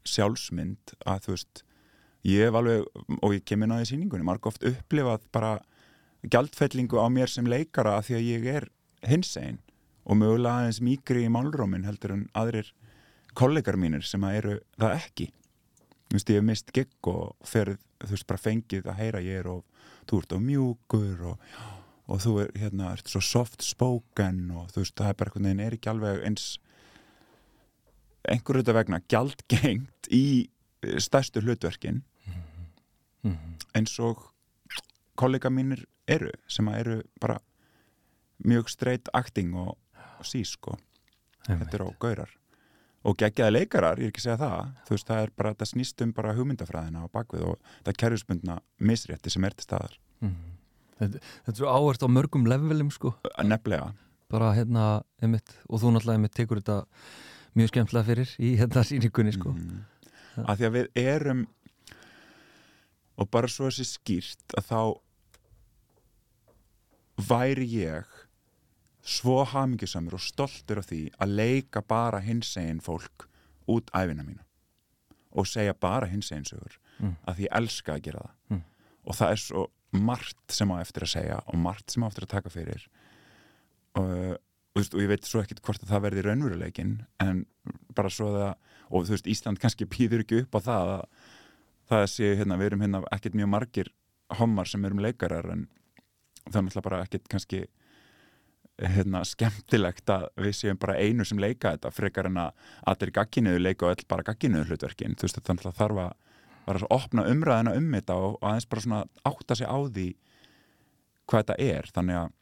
sjálfsmynd að þú veist ég hef alveg, og ég kem inn á því sýningunni marg oft upplifað bara gjaldfellingu á mér sem leikara að því að ég er hinsegin og mögulega aðeins mýkri í málrómin heldur en aðrir kollegar mínir sem að eru það ekki. Þú veist, ég hef mist gigg og ferð, þú veist, bara fengið að heyra ég er og þú ert of mjúkur og, og þú er, hérna, ert svo soft spoken og þú veist, það er bara einhvern veginn er ekki alveg eins einhverju þetta vegna gjaldgengt í stærstu hlutverkin Mhm. eins og kollega mínir eru sem að eru bara mjög straight acting og, og sí sko Einmitt. þetta er á gaurar og geggjaði leikarar, ég er ekki að segja það þú veist, það er bara, það snýst um bara hugmyndafræðina á bakvið og það er kerfisbundna misrétti sem er til staðar, Mhm. Þetta, þetta er svo áherslu á mörgum levelum sko nefnilega bara hérna, einmitt, og þú náttúrulega einmitt tekur þetta mjög skemmtilega fyrir í hérna sýningunni sko mm. að því að við erum og bara svo þessi skýrt að þá væri ég svo hamingjusamur og stoltur af því að leika bara hinsegin fólk út æfina mína og segja bara hinsegin sögur Mm. að því ég elska að gera það Mm. og það er svo margt sem á eftir að segja og margt sem á eftir að taka fyrir. Og, og, veist, og ég veit svo ekkit hvort að það verði raunveruleikin en bara svo það og þú veist Ísland kannski býður ekki upp á það að það sé hérna við erum hérna ekkit mjög margir hommar sem erum leikarar en það er náttúrulega bara ekkit kannski hérna skemmtilegt að við séum bara einu sem leika þetta frekar en að allir gagginuðu leika og all bara gagginuðu hlutverkin. Þú veist þetta náttúrulega þarf að bara að opna umræðina um þetta og, og aðeins bara svona átta sig á því hvað þetta er þannig að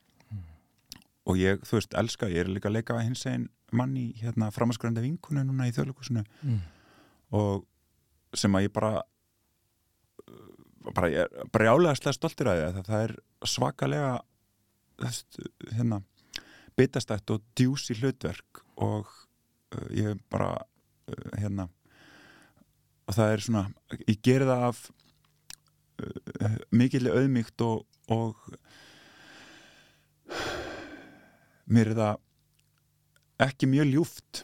og ég, þú veist, elska, ég er líka að leika hins einn mann í hérna framaskrænda vinkunu núna í þjóðleikusinu mm. og sem að ég bara bara ég er brjálega slega stoltir að því að það er svakalega veist, hérna bitastætt og djúsi hlutverk og uh, ég bara uh, hérna og það er svona, ég geri það af uh, mikilli auðmíkt og, og mér er það ekki mjög ljúft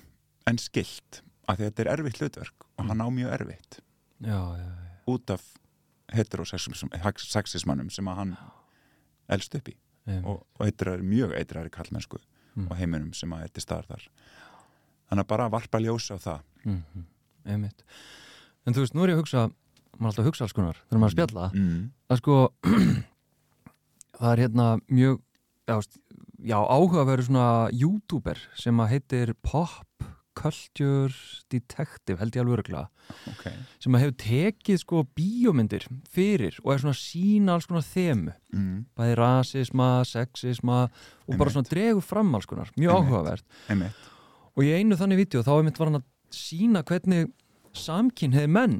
en skilt af því að þetta er erfitt hlutverk og hann á mjög erfitt. Já, já, já. út af heterosexismannum sem að hann elst upp í. Einmitt. og, og eitrar, mjög eitrar í kallmennsku Mm. og heiminum sem að eitthvað staðar þar. Þannig að bara varpa ljósa á það. Mhm, einmitt en þú veist, nú er ég að hugsa maður er alltaf að hugsa alls konar þegar maður er að spjalla. Mm. að sko það er hérna mjög já, já áhugaveru svona youtuber sem að heitir Pop Culture Detective held ég alveg öruglega ok. Sem að hefur tekið sko bíómyndir fyrir og er svona sína alls konar þemu. Mm. bæði rasisma, sexisma og bara Einmitt. svona dregur fram alls konar. Mjög áhugavert. Einmitt. Og í einu þannig vídeo þá einmitt var hann að sína hvernig samkynheiði menn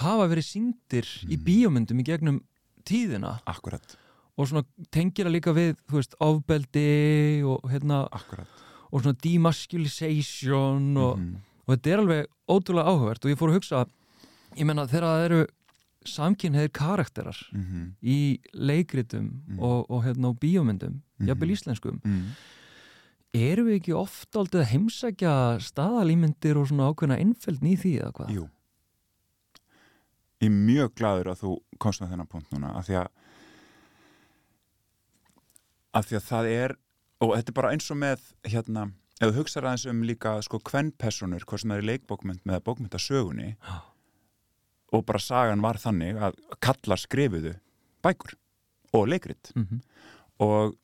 hafa verið síndir í Mm. bíómyndum í gegnum tíðina akkurat, og svona tengir það líka við veist, ofbeldi og, hérna, akkurat og svona demasculization og, Mhm. og þetta er alveg ótrúlega áhugavert og ég fór að hugsa ég menna þegar það eru samkynheiðir karakterar Mhm. í leikritum Mm. og, og hérna á bíómyndum, Mhm. jafnvel íslenskum mm. Erum við ekki oft aldrei að heimsækja staðalímyndir og svona ákveðna innfeld í því eða hvað? Jú Ég er mjög gladur að þú komst með þennan punkt núna af því að af því að það er og þetta er bara eins og með hérna, ef þú hugsaður aðeins um líka sko kvennpersonur, hvað sem er í leikbókmynd með bókmyndasögunni Já. og bara sagan var þannig að kallar skrifuðu bækur og leikrit Mm -hmm. og,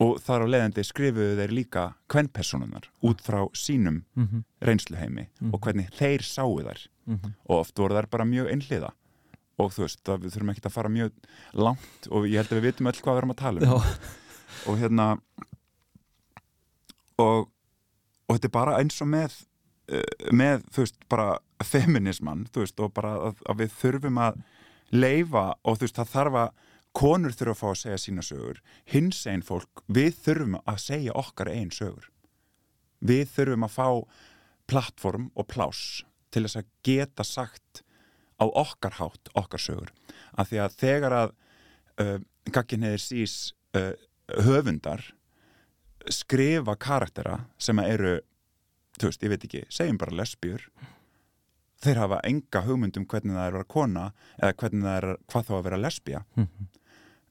og þar á leiðandi skrifuðu þeir líka kvennpersonunar út frá sínum Mm -hmm. reynsluheimi Mhm. og hvernig þeir sáu þær Mhm. og oft voru þær bara mjög einhliða og þú veist, við þurfum ekki að fara mjög langt og ég held að við vitum öll hvað við erum að tala um Já, og hérna og, og þetta er bara eins og með eh, með, þú veist, bara feminisman, þú veist, og bara að, að við þurfum að leifa og þú veist, það þarf að konur þurfa að fá að segja sína sögur. Hins einn fólk, við þurfum að segja okkar einn sögur. Við þurfum að fá plattform og pláss til þess að geta sagt á okkar hátt, okkar sögur. Af því að þegar að uh, gagginniðir sís uh, höfundar skrifa karaktera sem eru þú veist, ég veit ekki, segjum bara lesbjur þeir hafa enga hugmynd um hvernig það er að vera kona eða hvernig það er, hvað þá að vera lesbja Mhm.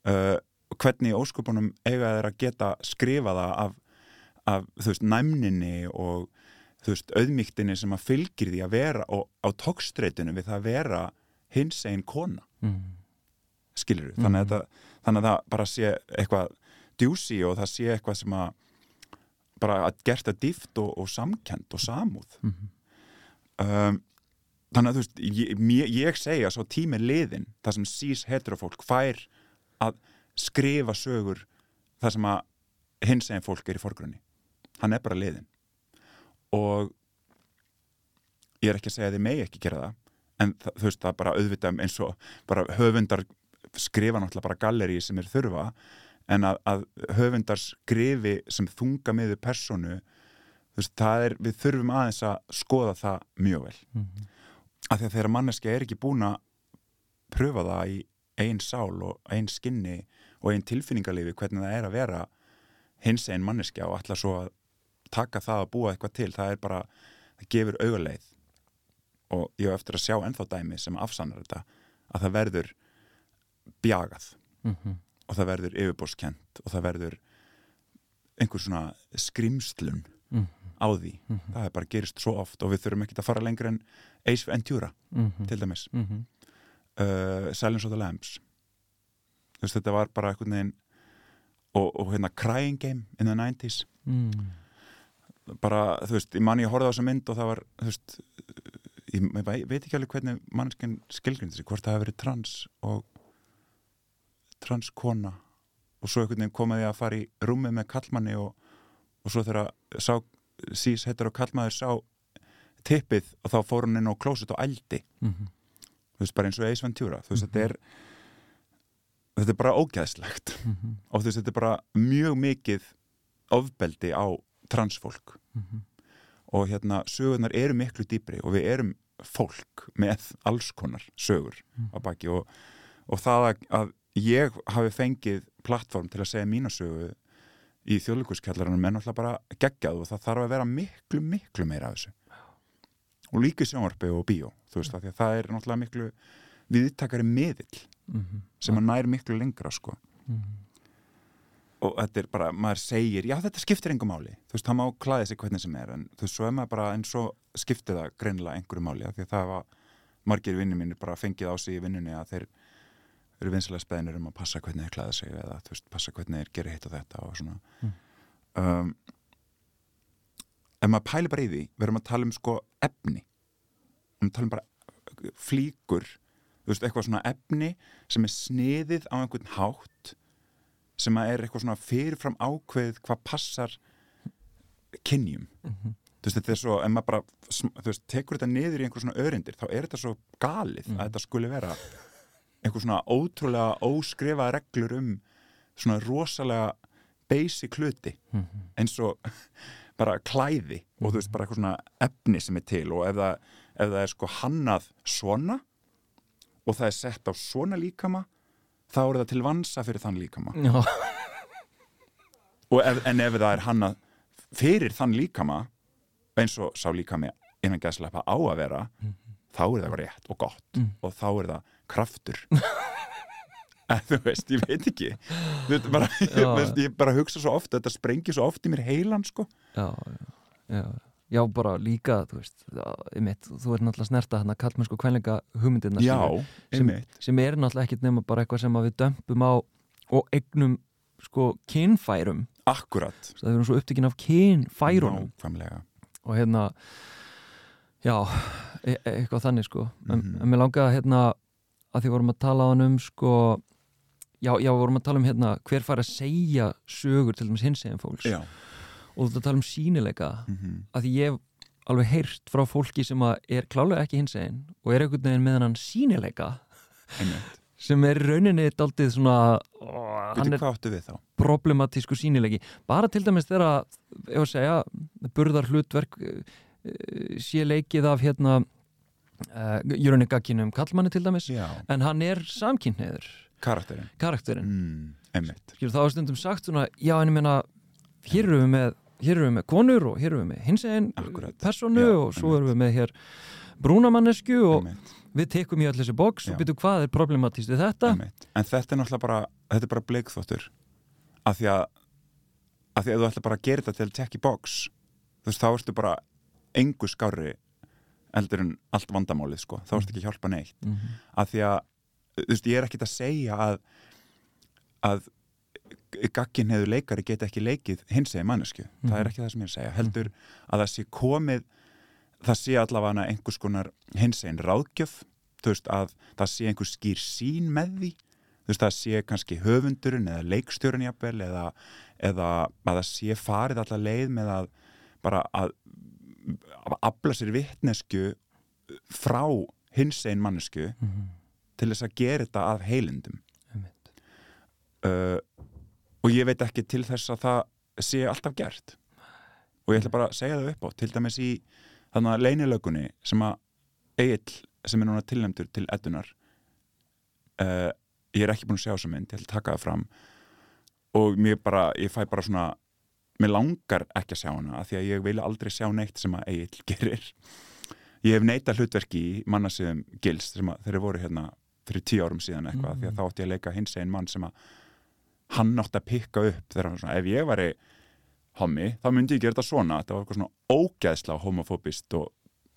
Uh, hvernig óskupunum eiga þeir að geta skrifa það af, af þú veist, næmninni og þú veist, auðmíktinni sem að fylgir því að vera og á tókstreitinu við það að vera hins einn kona Mhm. skilur við, þannig, það, þannig að það bara sé eitthvað djúsi og það sé eitthvað sem að bara að gert að dýft og, og samkend og samúð Mhm. um, þannig að þú veist ég, ég, segja svo tími liðin það sem sís heterofólk fær að skrifa sögur það sem að hins eginn fólk er í forgrunni. Hann er bara liðin og ég er ekki að segja að þið megi ekki gera það en það, þú veist það bara auðvitað eins og bara höfundar skrifa náttúrulega bara galleri sem er þurfa en að, að höfundar skrifi sem þunga miður personu þú veist, það er, við þurfum aðeins að skoða það mjög vel. Mhm. af því að þegar manneski er ekki búin að pröfa það í einn sál og einn skinni og einn tilfinningalifi hvernig það er að vera hins einn manneskja og ætla svo að taka það að búa eitthvað til það er bara, það gefur auguleið og ég hef eftir að sjá ennþá dæmi sem afsannar þetta að það verður bjagað Mhm. og það verður yfirbórskent og það verður einhver svona skrimslun Mhm. á því Mhm. það er bara gerist svo oft og við þurfum ekki að fara lengur en Ace Ventura Mhm. til dæmis Mhm. Uh, Silence of the Lambs þú veist þetta var bara einhvern veginn og, og hérna Crying Game in the 90s Mhm. bara þú veist, ég man ég horfði á þessa mynd og það var þú veist ég, ég vei- veit ekki alveg hvernig mannskinn skilgrindi sig, hvort það hefur verið trans og transkona og svo einhvern veginn komaði að fara í rúmið með kallmanni og, og svo þegar sá, sís heitar og kallmaður sá tippið og þá fór hann inn á klóset og ældi Mhm. Þú veist, bara eins og Ace Ventura. Þú veist, þetta er þetta er bara ógæðslegt Mhm. og þú veist, þetta er bara mjög mikið ofbeldi á transfólk Mhm. og hérna, sögurnar eru miklu dýpri og við erum fólk með alls konar sögur á baki. Og, og það að, ég hafi fengið plattform til að segja mína sögu í þjóðlíkuskjallaranum er náttúrulega bara geggjað og það þarf að vera miklu, miklu meira af þessu og líka sjónvarpi og bíó þú veist, af því að það er náttúrulega miklu viðtakari miðill Mhm. sem að nær miklu lengra sko Mhm. og þetta er bara, maður segir já þetta skiptir engum máli, þú veist, það má klæði sig hvernig sem er, en þú veist, svo er maður bara en svo skiptir það greinilega einhverju máli því að það var margir vinnir mínir bara fengið á sig í vinnunni að þeir eru vinsilega speðinir um að passa hvernig þeir klæða sig eða þú veist, passa hvernig þeir gerir hitt og þetta og svona Mm. um, ef maður pæli bara í því við erum að tala um sko efni við um bara flíkur þú veist, eitthvað svona efni sem er sniðið á einhvern hátt sem er eitthvað svona fyrirfram ákveð hvað passar kynjum Mhm. þú veist, þetta er svo, ef maður bara veist, tekur þetta niður í einhver svona örindir þá er þetta svo galið Mhm. að þetta skuli vera einhver svona ótrúlega óskrifa reglur um svona rosalega basic hluti Mhm. eins og bara klæði og þú veist, bara eitthvað svona efni sem er til og ef það, ef það er sko hannað svona og það er sett á svona líkama þá er það til vansa fyrir þann líkama. Ef, en ef það er hannað fyrir þann líkama eins og sá líkami innan gæðslepa á að vera þá er það rétt og gott Mm. og þá er það kraftur en þú veist, ég veit ekki. Veist, bara, ég, Já. veist, ég bara hugsa svo oft þetta sprengir svo oft í mér heilan sko. Já, já, já. Bara líka, þú veist, einmitt, þú ert náttúrulega snerta hérna kallmennsku kvenleika hugmyndirna já, sem, sem er náttúrulega ekkit nema bara eitthvað sem að við dömpum á og eignum sko kynfærum. Akkurat, það er svo upptekinn af kynfærunum. Og hérna já, e e eitthvað þannig sko. En, Mhm. en mér langaði hérna að því vorum að tala á hann um sko já, já, við vorum að tala um hérna hver fær að segja sögur til dæmis hins eginn fólks. Já, og þú tala um sínileika mm að því ég alveg heyrt frá fólki sem að er klálega ekki hins eginn og er einhvern veginn með hann sínileika sem er rauninni daldið svona ó, hann er problematísku sínilegi bara til dæmis þegar ef að segja, burðar hlutverk uh, sé leikið af hérna uh, Jörunni Gagginum kallmanni til dæmis, Já, en hann er samkynneður, karakterinn. Karakterinn. Mm, Skilur, þá er stundum sagt svona, já en ég meina hér erum við með, hér erum við með konur og hér erum við með hins Akkúrat. personu Já, og svo erum við með hér brúnamannesku og einmitt, við tekum í öll þessi boks og byrju hvað er problematíst við þetta? Einmitt. En þetta er náttúrulega bara þetta er bara bleikþóttur af því að af því að þú ætla bara að gera þetta til check í box þú veist, þá ertu bara engu skári eldur en allt vandamálið, sko, þá ertu ekki að hjálpa neitt. Mm -hmm. af því að, þú veist, ég er ekkit að segja að að gagkin hefur leikari geta ekki leikið hins eginn mannesku, það er Mhm. ekki það sem ég er að segja. Heldur að það sé komið það sé allavega einhvers konar hins eginn ráðgjöf þú veist, að það sé einhver skýr sín með því. Þú veist, það sé kannski höfundurinn eða leikstjórun jafnvel eða, eða að það sé farið allar leið með að bara að afla sér vitnesku frá hins einn mannesku til þess að gera þetta af heilindum. Uh, og ég veit ekki til þess að það sé alltaf gert. Og ég ætla bara að segja það upp á til dæmis í þannig að leinilögunni sem að Egil sem er núna tilnæmdur til eddunar uh, ég er ekki búin að sjá þessa mynd, ég ætla að taka það fram. Og mér bara, ég fæ bara svona mér langar ekki að sjá hana af því að ég vil aldrei sjá neitt sem að Egil gerir. Ég hef neitað hlutverki í mannasiðum Gils sem að þeir voru hérna fyrir tíu árum síðan eitthvað, Mm. því að þá átti ég að leika hins einn mann sem að hann átti að pikka upp þegar hann svona, ef ég væri hommi, þá myndi ég gera þetta svona þetta var eitthvað svona ógæðsla homofóbist og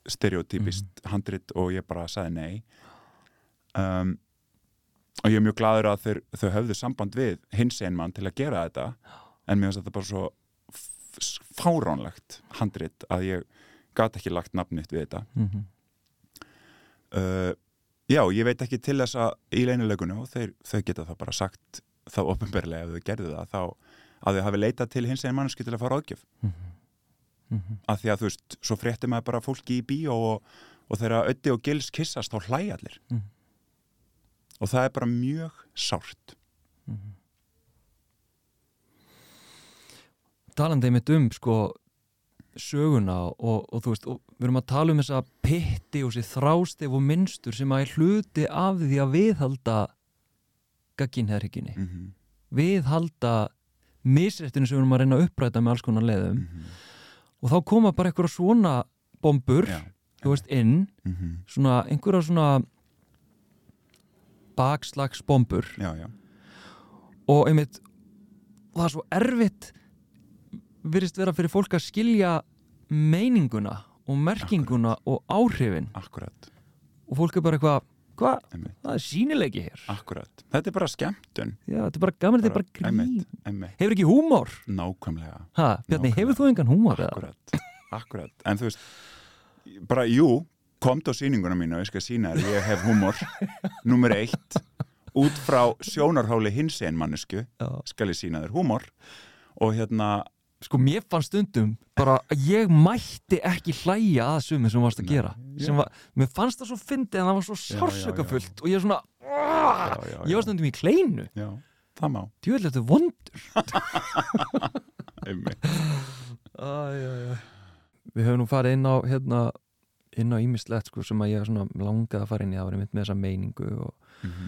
stereotypist handrit og ég bara sagði nei um, og ég er mjög gladur að þeir, þau höfðu samband við hins einn mann til að gera þetta en mér finnst þetta bara svo fáránlegt handrit að ég gat ekki lagt nafnitt við þetta Mhm. uh, já, ég veit ekki til þess að í leinilögunum og þeir, þau geta það bara sagt þá opinberlega ef þau gerðu það þá að þau hafi leitað til hins einn manneski til að fá ráðgjöf. Mhm. að því að þú veist, svo frétti maður bara fólki í bíó og, og þegar Öddi og Gils kissast þá hlæja allir. Mhm. og það er bara mjög sárt. Talandi einmitt um sko söguna og, og þú veist og við erum að tala um þessa pitti og þessi þrástef og minnstur sem að er hluti af því að viðhalda gagginherrygginni mm -hmm. viðhalda misrættinu sem við erum að reyna að uppræta með alls konar leiðum. Mhm. og þá koma bara eitthvað svona bombur Já, þú veist, inn. Mm svona einhverja svona bakslagsbombur. Já, já, og einmitt það er svo erfitt virðist vera fyrir fólk að skilja meininguna og merkinguna og áhrifin. Akkurat, og fólk er bara eitthvað, hvað, það er sýnileiki hér. Akkurat. Þetta er bara skemmtun. Já, þetta er bara gaman, þetta er bara grín einmitt, einmitt, hefur ekki húmor, nákvæmlega. Ha, Bjarni, Nákvæmlega. hefur þú engan húmor eða? akkurat, akkurat. En þú veist, bara jú komdu á sýninguna mínu og ég skal sína þér ég hef húmor, nummer eitt út frá sjónarháli hins Já. skal ég sína þér húmor. Og hérna sko mér fann stundum bara að ég mætti ekki hlæja að sumi sem varst að Nei, gera. Sem var, mér fannst það svo fyndið en það var svo sársökafullt og ég var svona já, já, ég var stundum í kleinu. Það má. Djúvel þetta er vondur. Við höfum nú farið inn á hérna, inn á ímislegt sko, sem að ég langaði að fara inn í. Það var einmitt með þessa meiningu og Mhm.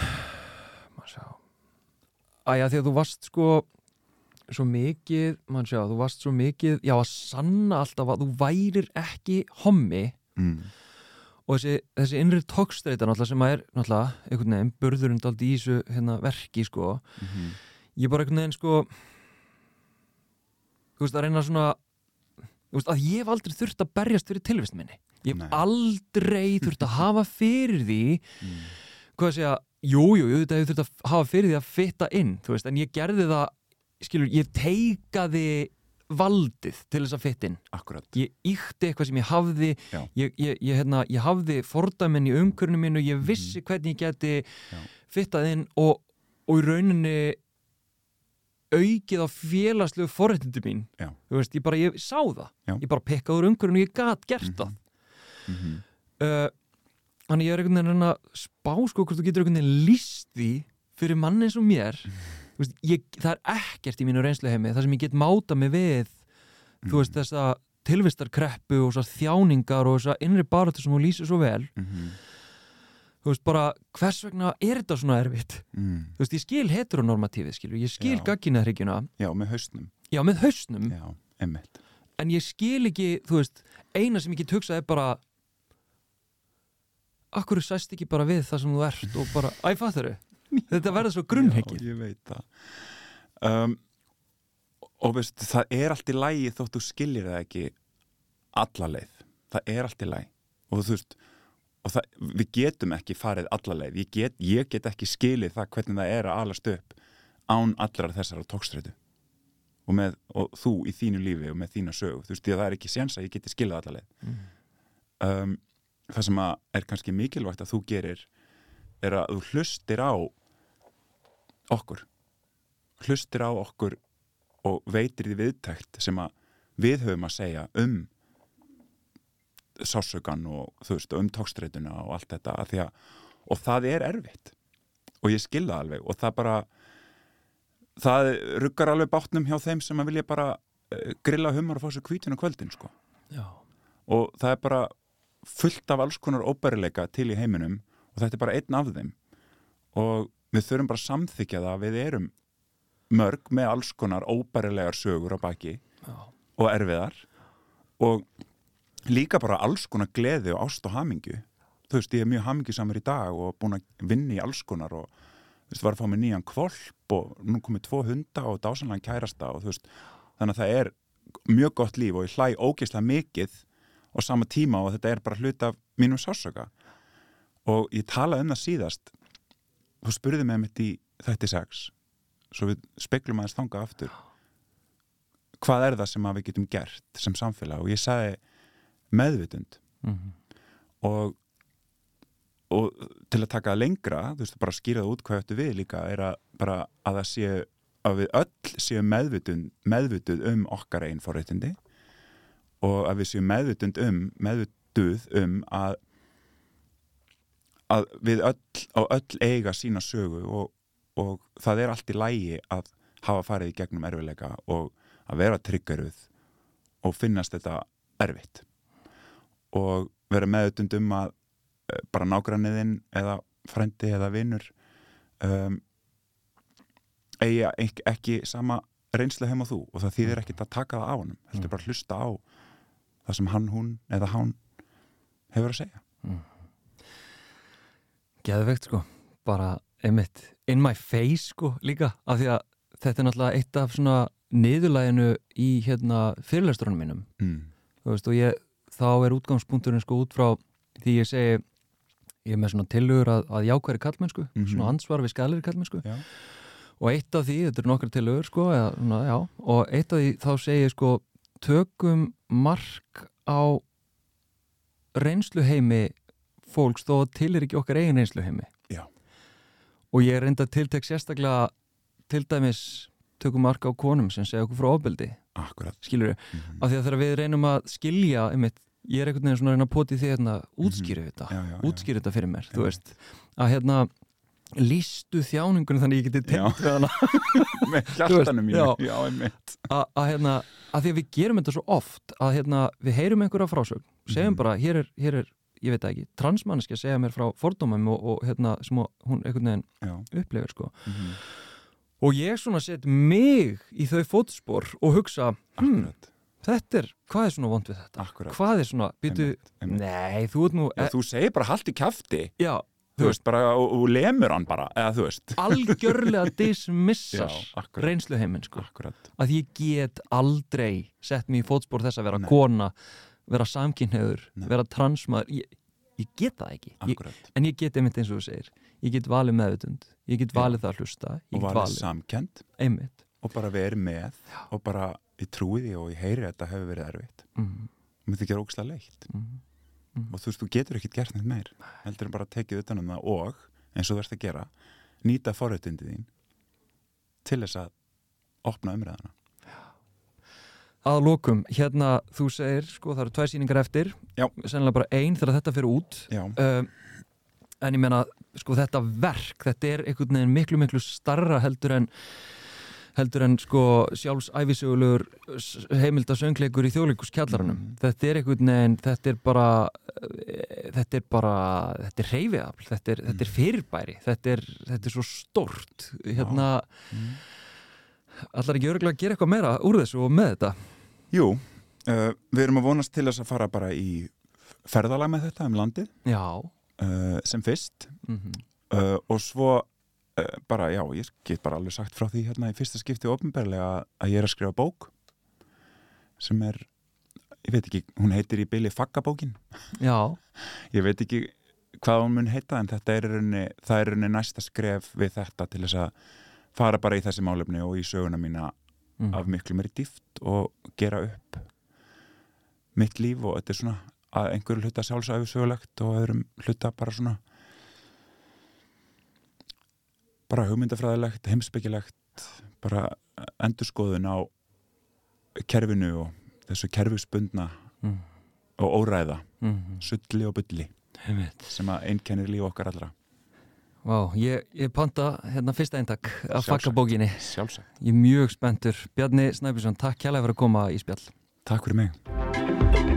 maður sjá. Æja, því að þú varst sko svo mikið, maður sjá, þú varst svo mikið já, að sanna alltaf að þú værir ekki hommi mm. og þessi, þessi innri tókstreita náttúrulega sem að er náttúrulega einhvern veginn burðurinn daldi í þessu hérna, verki sko Mhm. ég bara einhvern veginn sko þú veist að reyna svona þú veist að ég hef aldrei þurft að berjast fyrir tilvist minni ég hef Nei. aldrei þurft að hafa fyrir því Mm. hvað að segja, jú, jú, jú, þetta hefur þurft að hafa fyrir því að fitta inn, þú veist, en ég gerði það skilur, ég teikaði valdið til þess að akkurat, ég íkti eitthvað sem ég hafði ég, ég, ég, hérna, ég hafði fordæminn í umkörnum mínu, ég vissi hvernig ég geti Mhm. Fittað inn og, og í rauninni aukið á félagslegu forréttindi mín. Veist, ég bara, ég sá það. Já. ég bara pekkaði úr umkörnum og ég gat gert það. Mhm. uh, Þannig ég er einhvern veginn að spá sko hvort þú getur einhvern veginn líst því fyrir mann eins og mér. Þú veist, ég, það er ekkert í mínu reynsluheimi það sem ég get máta mig við þú veist þessa tilvistarkreppu og þessar þjáningar og þessar innri baráttu sem þú lýsir svo vel. Mhm. þú veist bara hvers vegna er þetta svona erfitt? Mm. þú veist ég skil heteronormatífið skilur ég skil Já. gagginahryggjuna já, með hausnum. Já með hausnum. Já, en ég skil ekki þú veist eina sem ég get hugsað er bara akkur sæst ekki bara við það sem þú ert og bara, æ, fattur þetta verður svo grunnheggi ég veit það. Um, og veist, það er allt í lægi þótt þú skiljir það ekki alla leið. Það er allt í lægi og þú veist og það, við getum ekki farið alla leið. Ég get, ég get ekki skilið það hvernig það er að alast upp án allrar þessara tókstrætu og, með, og þú í þínu lífi og með þína sögu. Þú veist, því að það er ekki séns að ég geti skilið alla leið. Mm. um, það sem að er kannski mikilvægt að þú gerir er að þú hlustir á okkur hlustir á okkur og veitir því viðtækt sem að við höfum að segja um sásökan og þú veist, um tókstreituna og allt þetta að að, og það er erfitt. Og ég skil það alveg og það bara það ruggar alveg bátnum hjá þeim sem að vilja bara uh, grilla humar og fá sér kvítun á kvöldin sko. Já, og það er bara fullt af alls konar óbærileika til í heiminum og þetta er bara einn af þeim. Og við þurfum bara að samþykja það að við erum mörg með alls konar óbærilegar sögur á baki já, og erfiðar og líka bara alls konar gleði og ást og hamingju. Þú veist, ég er mjög hamingjusamur í dag og búin að vinna í alls konar og þú veist, var að fá mig nýjan kvolp og nú komið tvo hunda og dásanlega kærasta og þú veist, þannig að það er mjög gott líf og ég hlæ ógeðslega mikið á sama tíma og þetta er bara hluti af mínum sásöka og ég talaði um það síðast þú spurði mig mitt í þætti sex svo við speklum aðeins þangað aftur. Hvað er það sem við getum gert sem samfélag? Og ég sagði meðvitund. Mhm, og, og til að taka það lengra, þú veist, bara skýra það út hvað þetta við líka er að bara að það séu að við öll séu meðvitund, meðvituð um okkar einn forréttindi og að við séu meðvitund um meðvituð um að að við öll á öll eiga sína sögu og, og það er allt í lægi að hafa farið í gegnum erfileika og að vera tryggaruð og finnast þetta erfitt. Og vera meðutund um að eh, bara nágranniðinn eða frendi eða vinnur um, eigi ekki, ekki sama reynslu heim á þú og það þýðir ekkit að taka það á honum heldur bara að hlusta á það sem hann, hún eða hann hefur að segja Geðveikt sko, bara einmitt in my face sko líka af því að þetta er náttúrulega eitt af svona niðurlæginu í hérna fyrirlæsturunum mínum mm. veist og ég, þá er útgangspunkturinn sko út frá því ég segi ég er með svona tillögur að, að jákværi kallmennsku, Mhm. svona ansvar við skalir kallmennsku Já. og eitt af því, þetta eru nokkra tillögur sko, eða, svona, já, og eitt af því þá segi ég sko, tökum mark á reynsluheimi fólks þó að til er ekki okkar eigin reynsluheimi. Já. og ég reynda að tiltek sérstaklega til dæmis tökum mark á konum sem segja okkur frá ofbeldi. Skilur mm af því að þegar við reynum að skilja einmitt, ég er einhvern veginn svona að reyna að poti því hérna, útskýri þetta, Já, já, já. útskýri þetta fyrir mér þú Já. veist, að hérna lístu þjáningunum þannig að ég geti tengt við hana. Með hjartanum mínu já. Já, einmitt. Að, að hérna, að því að við gerum þetta svo oft að hérna, við heyrum einhverja frásögn segjum Mhm. bara, hér er, hér er ég veit ekki, transmanniski að segja mér frá fordómum og, og hérna, sem hún einhvern veginn Já. upplifir sko. Mhm. og ég svona set mig í þau fótspor og hugsa, hm, þetta er, hvað er svona vond við þetta? Akkurat. Hvað er svona, býtu, nei, þú ert nú, Já, Þú segir bara haldt í kjafti. Já, Þú veist, bara, og, og lemur hann bara Eða þú veist. Algjörlega dismissar Já, akkurat. reynsluheiminn sko. Akkurat. Að ég get aldrei sett mig í fótspor þess að vera Nei. kona vera samkynhneður, Nei. vera transmaður ég, ég get það ekki. Ég, en ég get einmitt eins og þú segir ég get valið meðutund, ég get Já. valið það að hlusta Og var valið, samkend einmitt. Og bara verið með Og bara, ég trúi því og ég heyri að þetta hefur verið erfitt. Mm, Og mér þykir ógstlega leitt. Mm, Og þú veist, þú getur ekkert gert neitt meir. Heldur en bara tekið utan um það og eins og þú ert að gera Nýta forréttindi þín Til þess að opna umræðana að lokum, hérna þú segir sko það eru tvær sýningar eftir. Já. sennilega bara ein þegar þetta fyrir út. Um, en ég meina sko þetta verk, þetta er einhvern veginn miklu miklu starra heldur en heldur en sko sjálfsæfisögulegur heimildasöngleikur í þjóðleikuskjallaranum Mhm. þetta er einhvern veginn, þetta er bara eh, þetta er bara þetta er reyfiafl, þetta er, þetta er fyrirbæri þetta er, þetta er svo stórt. Hérna Mm. Allar ekki örgulega að gera eitthvað meira úr þessu og með þetta? Jú, uh, við erum að vonast til þess að fara bara í ferðalag með þetta um landið. Já. Uh, sem fyrst. Mm uh, og svo uh, bara, já, ég get bara alveg sagt frá því hérna í fyrsta skipti ofnbærlega að ég er að skrifa bók sem er, ég veit ekki, hún heitir í byli Faggabókin já, ég veit ekki hvað hún mun heita en þetta er í rauninni, það er í rauninni næsta skref við þetta til þess að fara bara í þessi málefni og í söguna mína mm. af miklu meiri dýft og gera upp mitt líf og þetta er svona að einhverju hluta sjálfsæfi sögulegt og öðrum hluta bara svona bara hugmyndafræðilegt, heimsbyggilegt bara endurskoðun á kerfinu og þessu kerfisbundna mm. og óræða, Mm. sulli og Einmitt. sem að einkennir líf okkar allra Vá, ég, ég panta hérna fyrsta eintak af fakkabókinni. sjálfsagt. Ég er mjög spenntur. Bjarni Snæbjörnsson, takk kjærlega fyrir að koma í spjall. Takk fyrir mig